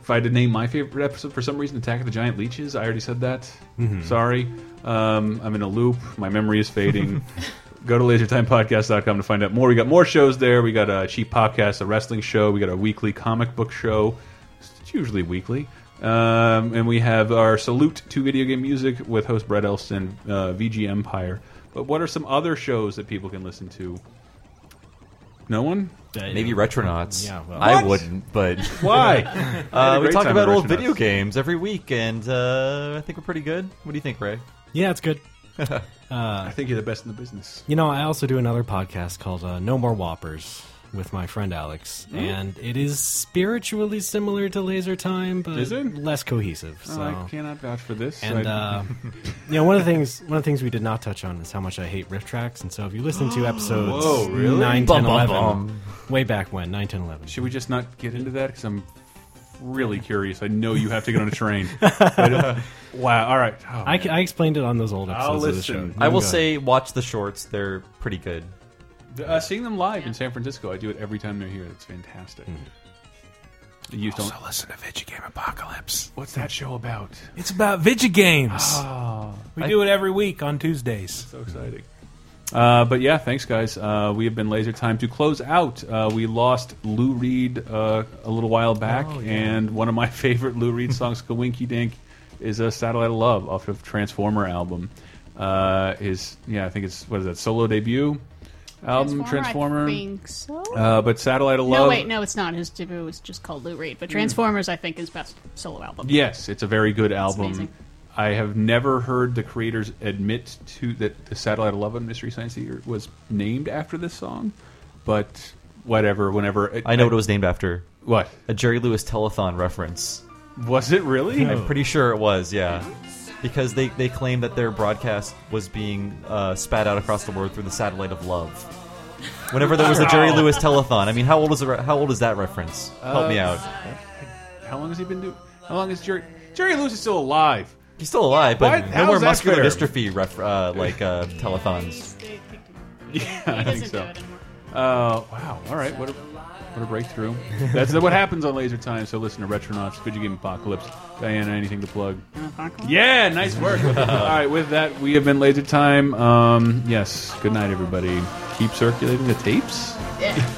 if I had to name my favorite episode for some reason, Attack of the Giant Leeches, I already said that. Mhm. Sorry, um, I'm in a loop. My memory is fading. (laughs) Go to lasertimepodcast.com to find out more. We got more shows there. We got a cheap podcast, a wrestling show. We got a weekly comic book show. It's usually weekly. Um, and we have our salute to video game music with host Brett Elston, uh, VG Empire. But what are some other shows that people can listen to? No one? Maybe Retronauts. Yeah, well- I What? wouldn't, but (laughs) Why? (laughs) I had a uh, we talk about old video games every week, and uh, I think we're pretty good. What do you think, Ray? Yeah, it's good. (laughs) Uh, I think you're the best in the business. You know, I also do another podcast called uh, No More Whoppers with my friend Alex, Mm. and it is spiritually similar to Laser Time, but Is it? less cohesive. Oh, So. I cannot vouch for this. And I- uh, (laughs) you know, one of the things one of the things we did not touch on is how much I hate RiffTrax. And so, if you listen to (gasps) episodes Whoa, really? 9, Bum, 10, bum, 11, bum. way back when, 9, 10, 11. Should we just not get into that? Because I'm really curious. I know you have to get on a train. (laughs) But, uh, wow. All right. Oh, I. I explained it on those old I'll episodes of the show. listen. I will say, watch the shorts. They're pretty good. Uh, seeing them live in San Francisco, I do it every time they're here. It's fantastic. You don't listen to Vigigame Apocalypse. What's that show about? It's about Vigigames. Oh, we I- do it every week on Tuesdays. So exciting. Uh, but yeah, thanks guys. Uh, we have been laser time to close out. Uh, we lost Lou Reed uh, a little while back, Oh, yeah. and one of my (laughs) favorite Lou Reed songs, "Kawinky Dink," is a "Satellite of Love" off of Transformer album. Uh, his yeah, I think it's what is that solo debut album Transformer. I think so. Uh, but "Satellite of Love. no, wait, no, it's not. His debut was just called Lou Reed, but Transformers, I think, is best solo album. Yes, it's a very good album. amazing. I have never heard the creators admit to that the Satellite of Love and Mystery Science Theater was named after this song, but whatever. Whenever I know what it was named after. What? A Jerry Lewis telethon reference. Was it really? I'm pretty sure it was. Yeah. Because they, they claim that their broadcast was being uh, spat out across the world through the satellite of love. Whenever there was a Jerry Lewis telethon, I mean, how old is the how old is that reference? Help me Uh, out. How long has he been doing? How long is Jerry? Jerry Lewis is still alive. He's still alive, but no more that muscular fair? dystrophy ref, uh, like uh, telethons. (laughs) Yeah, I think so. Uh, wow. All right. What what a breakthrough. That's what happens on Laser Time. So listen to Retronauts, Video Game Apocalypse. Diana, anything to plug? Yeah, nice work. (laughs) All right, with that, we have been Laser Time. Um, yes, good night, everybody. Keep circulating the tapes. Yeah.